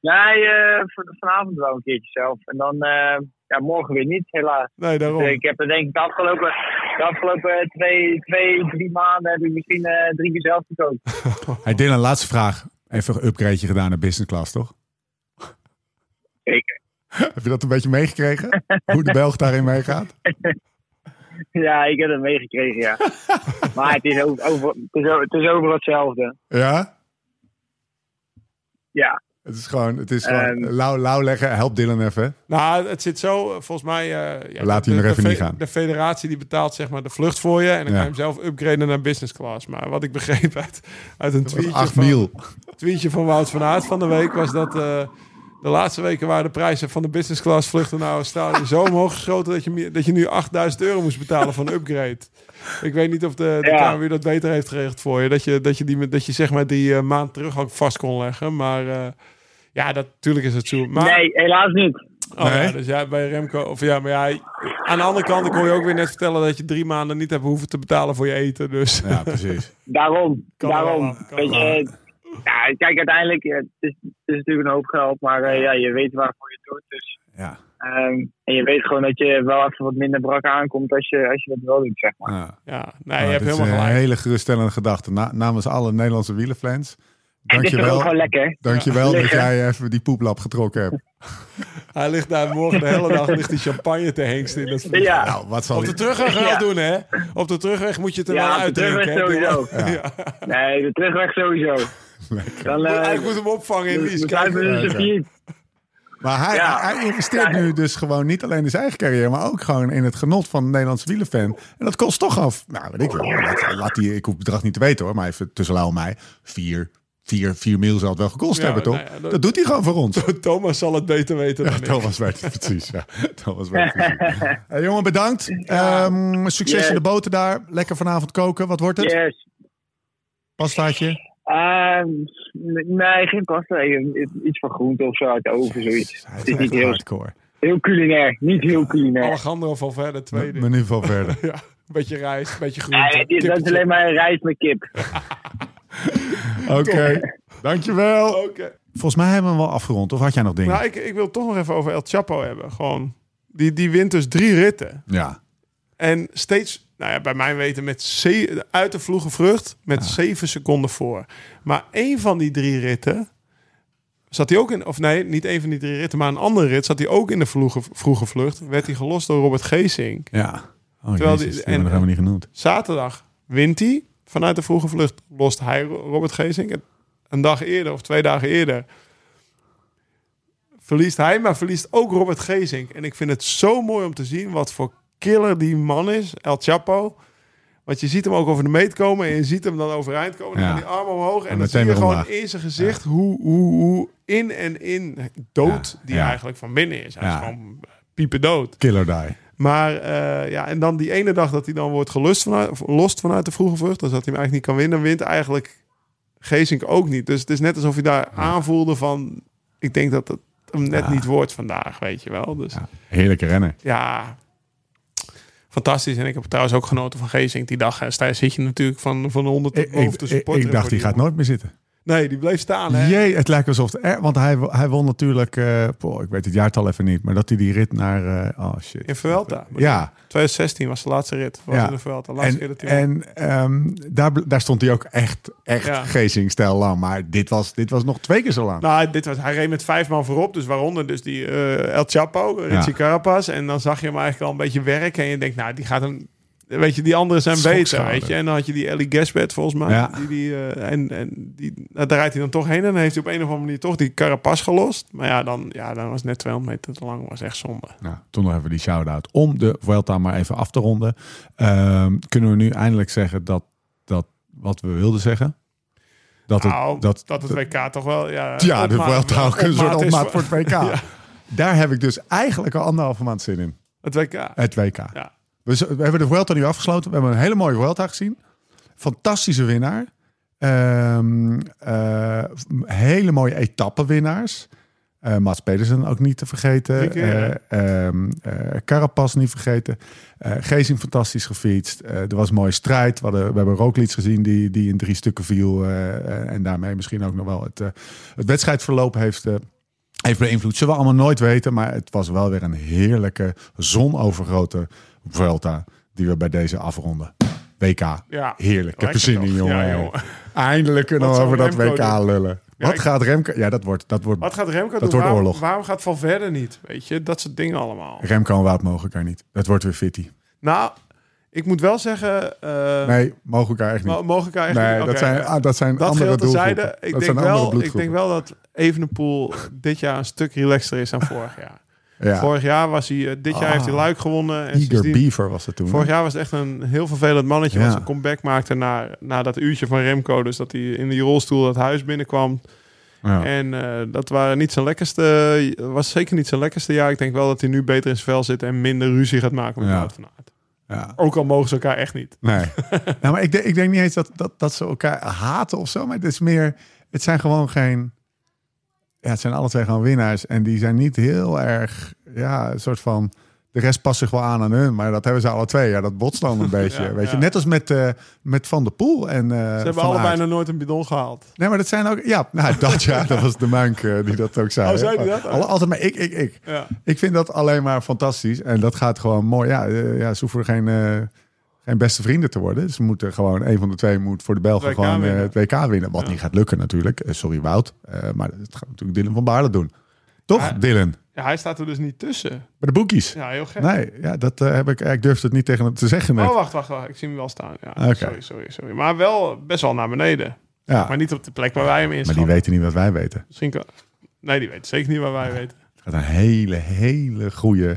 D: Nee, eh, van- vanavond wel een keertje zelf. En dan, eh, ja, morgen weer niet, helaas.
C: Nee, daarom.
D: Dus ik heb er denk ik de afgelopen, de afgelopen twee, twee, drie maanden heb ik misschien eh, drie keer zelf gekookt.
A: Hey, Dylan, laatste vraag. Even een upgradeje gedaan naar business class, toch?
D: Zeker.
A: Heb je dat een beetje meegekregen? Hoe de Belg daarin meegaat?
D: Ja, ik heb het meegekregen, ja. maar het is, over, over, het, is, het is overal hetzelfde.
A: Ja?
D: Ja,
A: Het is gewoon, het is gewoon lauw, lauw leggen. Help Dylan even.
C: Nou, het zit zo, eh, volgens mij... eh, ja,
A: Laat
C: de-
A: hij nog even niet gaan.
C: De federatie die betaalt zeg maar de vlucht voor je. En dan
A: Ja.
C: kan je hem zelf upgraden naar business class. Maar wat ik begreep uit, uit een tweetje
A: 8
C: van,
A: mil.
C: tweetje van Wout van Aert van de week... was dat, eh, De laatste weken waren de prijzen van de business class vluchten naar Australië zo omhoog geschoten dat je, dat je nu 8000 euro moest betalen voor een upgrade. Ik weet niet of de, de
D: Ja.
C: KMU dat beter heeft geregeld voor je. Dat je, dat je, die, dat je zeg maar die eh, maand terug ook vast kon leggen. Maar eh, ja, dat, natuurlijk is het zo. Maar,
D: Nee, helaas niet.
C: Oh, ja, dus ja, bij Remco. Of ja, maar ja, aan de andere kant, kon je ook weer net vertellen dat je drie maanden niet hebt hoeven te betalen voor je eten. Dus
A: Ja, precies.
D: Daarom,
C: Kan wel
D: daarom.
C: af, kan
D: Weet je, ja, kijk, uiteindelijk, eh, het is, het is natuurlijk een hoop geld, maar eh, ja, je weet waarvoor je het doet. Dus,
A: Ja.
D: ehm, en je weet gewoon dat je wel even wat minder brak aankomt als je, als je dat wel doet, zeg maar.
A: Ja.
C: ja, nee,
A: Nou,
C: je hebt helemaal
A: een
C: gelijk.
A: hele geruststellende gedachte. Na- namens alle Nederlandse wielenfans.
D: En het is toch ook
A: Dankjewel,
D: gewoon lekker.
A: dankjewel dat jij even die poeplap getrokken hebt.
C: Hij ligt daar morgen de hele dag ligt die champagne te hengsten in.
D: Ja,
A: Nou, wat zal
C: Op de terugweg wel
D: Ja.
C: doen, hè? Op de terugweg moet je het er
D: Ja,
C: wel
D: op de
C: uitdrinken.
D: terugweg sowieso.
C: Ja.
D: nee, de terugweg sowieso. Dan, eh,
C: Eigenlijk moet hem opvangen in
D: een
A: Oké.
D: serviet.
A: Maar hij,
D: Ja.
A: hij investeert nu dus gewoon niet alleen in zijn eigen carrière, maar ook gewoon in het genot van een Nederlandse wielenfan. En dat kost toch af, nou weet ik wel, laat, laat die, ik hoef het bedrag niet te weten hoor, maar even tussen Lau en mij, vier, vier, vier mil zal het wel gekost
C: Ja,
A: hebben toch?
C: nou ja, dat-
A: dat... doet hij gewoon voor ons.
C: Thomas zal het beter weten dan
A: Ja,
C: ik.
A: Thomas weet het precies. Ja. Thomas weet het precies. Hey, jongen, bedankt. Ehm, succes
D: Yes.
A: in de boten daar. Lekker vanavond koken. Wat wordt het?
D: Yes.
A: Pastaatje?
D: Ehm, nee, geen pasta. Iets van groente of zo uit de oven, zoiets. Het
A: is
D: niet heel,
A: hardcore.
D: heel culinair. Niet heel culinair.
C: Alejandro van Verder, tweede.
A: Menu van verder.
C: Ja, een beetje rijst, een beetje
D: Nee,
C: groente.
D: dit- dat is alleen maar rijst met kip.
A: Oké, dankjewel.
C: Oké.
A: Volgens mij hebben we hem wel afgerond. Of had jij nog dingen?
C: Nou, ik, ik wil toch nog even over El Chapo hebben. Gewoon, die, die wint dus drie ritten.
A: Ja.
C: En steeds, nou ja, bij mijn weten, met uit de vroege vlucht met zeven seconden voor. Maar één van die drie ritten zat hij ook in, of nee, niet één van die drie ritten, maar een andere rit zat hij ook in de vroege, vroege vlucht. Werd hij gelost door Robert Geesink.
A: Ja. Oh,
C: Terwijl
A: jezus,
C: die-
A: die hebben we
C: en-
A: niet genoemd.
C: Zaterdag wint hij vanuit de vroege vlucht. Lost hij Robert Geesink. En Een dag eerder of twee dagen eerder verliest hij, maar verliest ook Robert Geesink. En ik vind het zo mooi om te zien wat voor killer die man is, El Chapo. Want je ziet hem ook over de meet komen en je ziet hem dan overeind komen. Dan
A: Ja.
C: die armen omhoog en,
A: En
C: dan zie je gewoon in zijn gezicht hoe, hoe, hoe in en in dood
A: Ja,
C: die eigenlijk van binnen is. Hij is gewoon piepen dood.
A: Killer die.
C: Maar eh, ja, en dan die ene dag dat hij dan wordt gelust vanuit, lost vanuit de vroege vlucht, dus dat hij hem eigenlijk niet kan winnen, wint eigenlijk Geesink ook niet. Dus het is net alsof hij daar aanvoelde van, ik denk dat het hem net niet wordt vandaag, weet je wel. Dus.
A: Heerlijke renner.
C: ja, fantastisch. En ik heb trouwens ook genoten van Geesink die dag. En daar zit je natuurlijk van, van onder tot
A: Ik,
C: boven
A: ik, ik, dacht, die gaat nooit meer zitten.
C: Nee, die bleef staan. Hè?
A: Jee, het lijkt alsof er- want hij, hij won natuurlijk... eh, ik weet het jaartal even niet. Maar dat hij die rit naar... eh, oh shit.
C: In Vuelta.
A: Ja,
C: 2016 was de laatste rit. Was
A: Ja.
C: in de Vuelta. Laatste
A: en, en ehm, daar, daar stond hij ook echt, echt
C: Ja.
A: Geesink-stijl lang. Maar dit was, dit was nog twee keer zo lang.
C: Nou, dit was, hij reed met vijf man voorop. Dus waaronder dus die eh, El Chapo, Richie
A: Ja.
C: Carapaz. En dan zag je hem eigenlijk al een beetje werken. En je denkt, nou, die gaat hem... Weet je, die anderen zijn beter, weet je. En dan had je die Ellie Gaspet volgens mij.
A: Ja.
C: Die, die, eh, en en die, nou, daar rijdt hij dan toch heen. En dan heeft hij op een of andere manier toch die Carapaz gelost. Maar ja, dan, ja, dan was het net 200 meter te lang. was echt zonde.
A: Nou, toen nog even die shout-out. Om de Vuelta maar even af te ronden. Ehm, kunnen we nu eindelijk zeggen dat, dat wat we wilden zeggen? Dat het,
C: nou,
A: dat,
C: dat, het WK toch wel... Ja,
A: ja, de Vuelta ook een soort
C: opmaat
A: voor het WK.
C: Ja.
A: Daar heb ik dus eigenlijk al anderhalve maand zin in.
C: Het WK.
A: Het WK.
C: Ja.
A: We, hebben de Vuelta nu afgesloten. We hebben een hele mooie Vuelta gezien. Fantastische winnaar. Ehm, eh, hele mooie etappenwinnaars. Eh Mats Pedersen ook niet te vergeten. Ehm, eh, Carapaz niet vergeten. Gezing fantastisch gefietst. Er was een mooie strijd. We, hadden, we hebben Roglic gezien die, die in drie stukken viel. en daarmee misschien ook nog wel het, het wedstrijdverloop heeft, heeft beïnvloed. Zullen we allemaal nooit weten. Maar het was wel weer een heerlijke, zonovergrote Vuelta die we bij deze afronden. WK.
C: Ja.
A: Heerlijk. Ik heb er zin in, jongen.
C: Ja, jongen.
A: Eindelijk kunnen we over dat WK
C: doen?
A: lullen.
C: Ja,
A: Wat
C: ik-
A: gaat Remco... Ja, dat wordt... Dat wordt
C: Wat gaat Remco
A: Dat
C: doen?
A: wordt
C: waarom,
A: oorlog.
C: waarom gaat Valverde niet? Weet je, dat soort dingen allemaal.
A: Remco en Wout mogen elkaar niet. Dat wordt weer fitty.
C: Nou, ik moet wel zeggen... eh,
A: Nee, mogen elkaar echt niet.
C: mo- Mogen elkaar eigenlijk
A: Nee,
C: niet?
A: dat
C: Oké,
A: zijn, ah, dat zijn
C: Dat
A: andere doelgroepen.
C: Ik
A: dat
C: denk,
A: zijn andere
C: wel, ik denk wel dat Evenepoel dit jaar een stuk relaxter is dan vorig jaar.
A: Ja.
C: Vorig jaar was hij... eh, dit jaar
A: Ah.
C: heeft hij Luik gewonnen. En
A: Eager Beaver was het toen.
C: Vorig jaar was het echt een heel vervelend mannetje...
A: Ja.
C: wat zijn comeback maakte na, na dat uurtje van Remco. Dus dat hij in die rolstoel dat huis binnenkwam.
A: Ja.
C: En eh, dat waren niet zijn lekkerste, was zeker niet zijn lekkerste jaar. Ik denk wel dat hij nu beter in zijn vel zit en minder ruzie gaat maken met
A: Ja.
C: Wout van Aert.
A: Ja.
C: Ook al mogen ze elkaar echt niet.
A: Nee. nou, maar ik, denk, ik denk niet eens dat, dat, dat ze elkaar haten of zo. Maar het is meer... Het zijn gewoon geen... Ja, het zijn alle twee gewoon winnaars. En die zijn niet heel erg... Ja, een soort van... De rest past zich wel aan aan hun. Maar dat hebben ze alle twee. Ja, dat botst dan een beetje.
C: Ja,
A: weet je? Net als met, eh, met Van der Poel en eh
C: Ze hebben allebei nog nooit een bidon gehaald.
A: Nee, maar dat zijn ook... Ja, nou, dat ja. Dat was de Mank eh, die dat ook zei.
C: Oh, zei dat?
A: Alle- Altijd maar ik, ik, ik.
C: Ja.
A: Ik vind dat alleen maar fantastisch. En dat gaat gewoon mooi. Ja, ja ze hoeven geen, eh, geen beste vrienden te worden. Ze moeten gewoon, een van de twee moet voor de Belgen
C: WK
A: gewoon eh,
C: winnen.
A: het WK winnen. Wat
C: Ja.
A: niet gaat lukken natuurlijk. Eh, sorry Wout. Eh, maar dat gaat natuurlijk Dylan van Baarle doen. Toch,
C: Ja.
A: Dylan?
C: Ja, hij staat er dus niet tussen.
A: Bij de boekies.
C: Ja, heel gek.
A: Nee, ja, dat eh, heb ik. Ik durfde het niet tegen hem te zeggen net.
C: Oh, wacht, wacht, wacht. Ik zie hem wel staan. Ja, sorry, sorry, sorry. Maar wel best wel naar beneden.
A: ja,
C: Maar niet op de plek waar wij hem
A: maar
C: inschatten.
A: die weten niet wat wij weten.
C: Misschien kan... Nee, die weet zeker niet waar wij weten.
A: Het gaat een hele, hele goede eh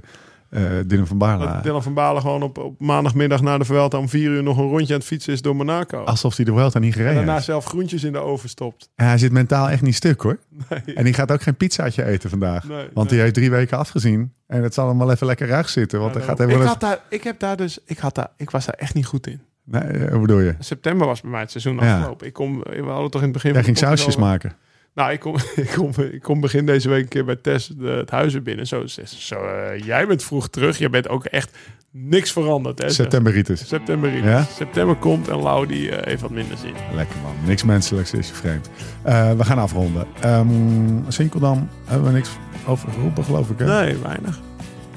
A: Dylan van Baarle.
C: Dat Dylan van Balen gewoon op, op maandagmiddag na de Vuelta om vier uur nog een rondje aan het fietsen is door Monaco.
A: Alsof hij de Vuelta niet
C: en
A: gereden
C: daarna
A: heeft.
C: zelf groentjes in de oven stopt.
A: En hij zit mentaal echt niet stuk hoor.
C: Nee.
A: En die gaat ook geen pizzaatje eten vandaag.
C: Nee,
A: want
C: nee.
A: die heeft drie weken afgezien. En het zal hem wel even lekker ruig zitten. Want
C: Ja,
A: hij gaat
C: ik, had daar, ik heb daar dus, ik, had daar, ik was daar echt niet goed in.
A: Nee, eh, hoe bedoel je?
C: September was bij mij het seizoen
A: Ja.
C: afgelopen. Ik kom, we hadden toch in het begin.
A: Jij ging sausjes maken.
C: Nou, ik kom, ik, kom, ik kom begin deze week een keer bij Tess de, het huis weer binnen. Zo, zo eh, jij bent vroeg terug. Je bent ook echt niks veranderd. Hè,
A: Septemberitis.
C: September.
A: Ja?
C: September komt en Lau die eh, heeft wat minder zin.
A: Lekker man. Niks menselijks is je vreemd. Eh, we gaan afronden. Um, Sinkeldam hebben we niks over geroepen geloof ik. Hè?
C: Nee, weinig.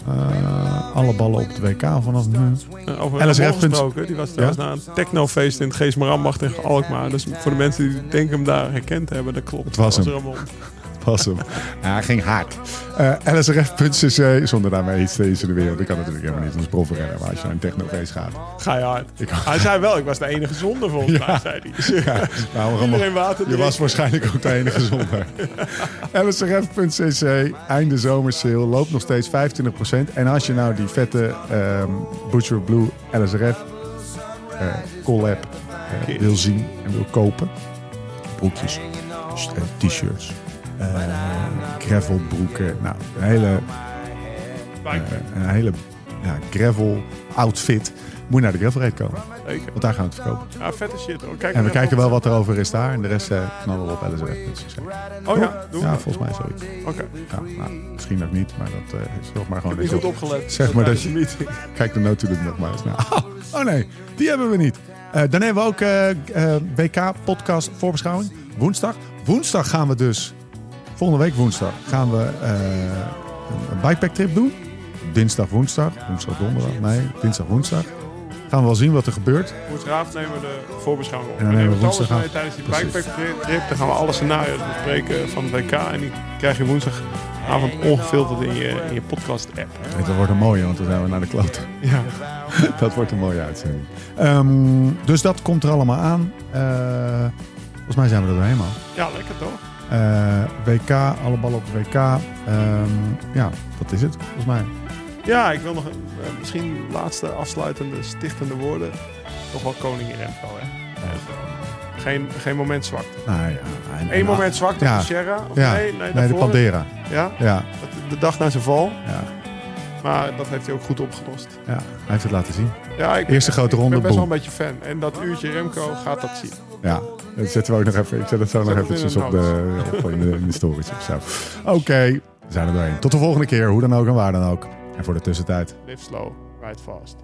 A: Eh, alle ballen op het WK vanaf nu.
C: Over
A: LSF
C: gesproken. Die was trouwens naar een technofeest in het Geesmarambacht in Alkmaar. Dus voor de mensen die denken hem daar herkend hebben, dat klopt.
A: Het was
C: Dat
A: hem. Was hem. Ja, hij ging hard. Eh lsrf.cc, zonder daarmee iets te insinueren. Dat kan natuurlijk helemaal niet als profrenner. Maar als je naar een technofeest gaat.
C: Ga je hard.
A: Ik-
C: Hij zei wel, ik was de enige zonde volgens
A: Ja.
C: mij, zei hij.
A: Ja, nou,
C: Iedereen water
A: Je
C: drinken.
A: was waarschijnlijk ook de enige zonder. lsrf.cc, einde zomersale, loopt nog steeds 25%. En als je nou die vette ehm, Butcher Blue LSRF eh collab eh, wil zien en wil kopen. Broekjes, t-shirts, gravelbroeken. Nou, een hele, eh, een hele ja, gravel outfit. Moet je naar de gravel raid komen.
C: Zeker.
A: Want daar gaan we het verkopen.
C: Ja, vette shit. Kijk
A: En we kijken wel wat er over is daar. En de rest eh, knallen we op lsrf.cc.
C: Oh ja, doen we.
A: Ja, volgens mij zoiets.
C: Oké.
A: Ja, nou, misschien ook niet, maar dat eh, is nog maar
C: Ik
A: gewoon...
C: heb niet goed
A: op.
C: opgelet.
A: Zeg maar dat je-
C: meeting.
A: Kijk de notulen nog maar eens naar. Oh, oh nee, die hebben we niet. Eh, dan hebben we ook eh, eh, WK-podcast voorbeschouwing. Woensdag. Woensdag gaan we dus, volgende week woensdag, gaan we eh, een bikepack-trip doen. Dinsdag, woensdag. Woensdag, donderdag. Nee, dinsdag, woensdag. Gaan we wel zien wat er gebeurt.
C: Woensdagavond nemen we de voorbeschouwing op.
A: En dan
C: we
A: nemen we
C: alles mee tijdens die
A: Precies.
C: bikepack trip. Dan gaan we alle scenario's bespreken van het WK. En die krijg je woensdagavond ongefilterd in je, in je podcast-app.
A: Het wordt een mooie, want dan zijn we naar de kloten.
C: Ja.
A: dat wordt een mooie uitzending. Ehm, dus dat komt er allemaal aan. Eh, volgens mij zijn we er doorheen, man.
C: ja, lekker toch?
A: Eh, WK, alle ballen op het WK. Ehm, ja, dat is het, volgens mij.
C: Ja, ik wil nog een, eh, misschien laatste afsluitende, stichtende woorden. Toch wel koningin Remco, hè? Geen, geen moment zwakte.
A: Nou, ja, en-
C: Eén
A: en-
C: moment zwakte
A: Ja.
C: op de Sierra? Of
A: Ja,
C: nee, nee,
A: nee, de? Pandera.
C: Ja,
A: Ja,
C: de dag na zijn val.
A: ja,
C: Maar dat heeft hij ook goed opgelost.
A: ja, hij heeft het laten zien.
C: Ja, ik,
A: Eerste grote
C: ik
A: ronde,
C: ben best wel een beetje fan. En dat uurtje Remco gaat dat zien.
A: Ja, dat zetten we ook nog even. Ik zet het zo nog eventjes op de, op in de, in de stories of zo. Oké, we zijn er doorheen. Tot de volgende keer, hoe dan ook en waar dan ook. En voor de tussentijd.
C: Live slow, ride fast.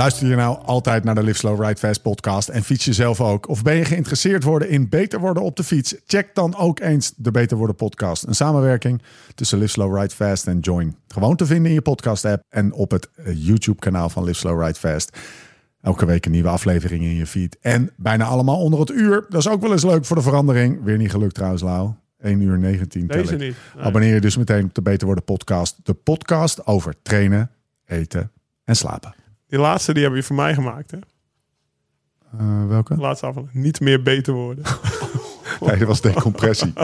A: Luister je nou altijd naar de Live Slow Ride Fast podcast en fiets je zelf ook? Of ben je geïnteresseerd worden in beter worden op de fiets? Check dan ook eens de Beter Worden podcast. Een samenwerking tussen Live Slow Ride Fast en Join. Gewoon te vinden in je podcast app en op het eh, YouTube kanaal van Live Slow Ride Fast. Elke week een nieuwe aflevering in je feed. En bijna allemaal onder het uur. Dat is ook wel eens leuk voor de verandering. Weer niet gelukt trouwens, Lau. 1 uur 19 tel
C: Deze niet. Nee.
A: Abonneer je dus meteen op de Beter Worden podcast. De podcast over trainen, eten en slapen.
C: Die laatste die heb je voor mij gemaakt. Hè?
A: Eh, welke?
C: De laatste aflevering. Niet meer beter worden.
A: Nee, dat was decompressie.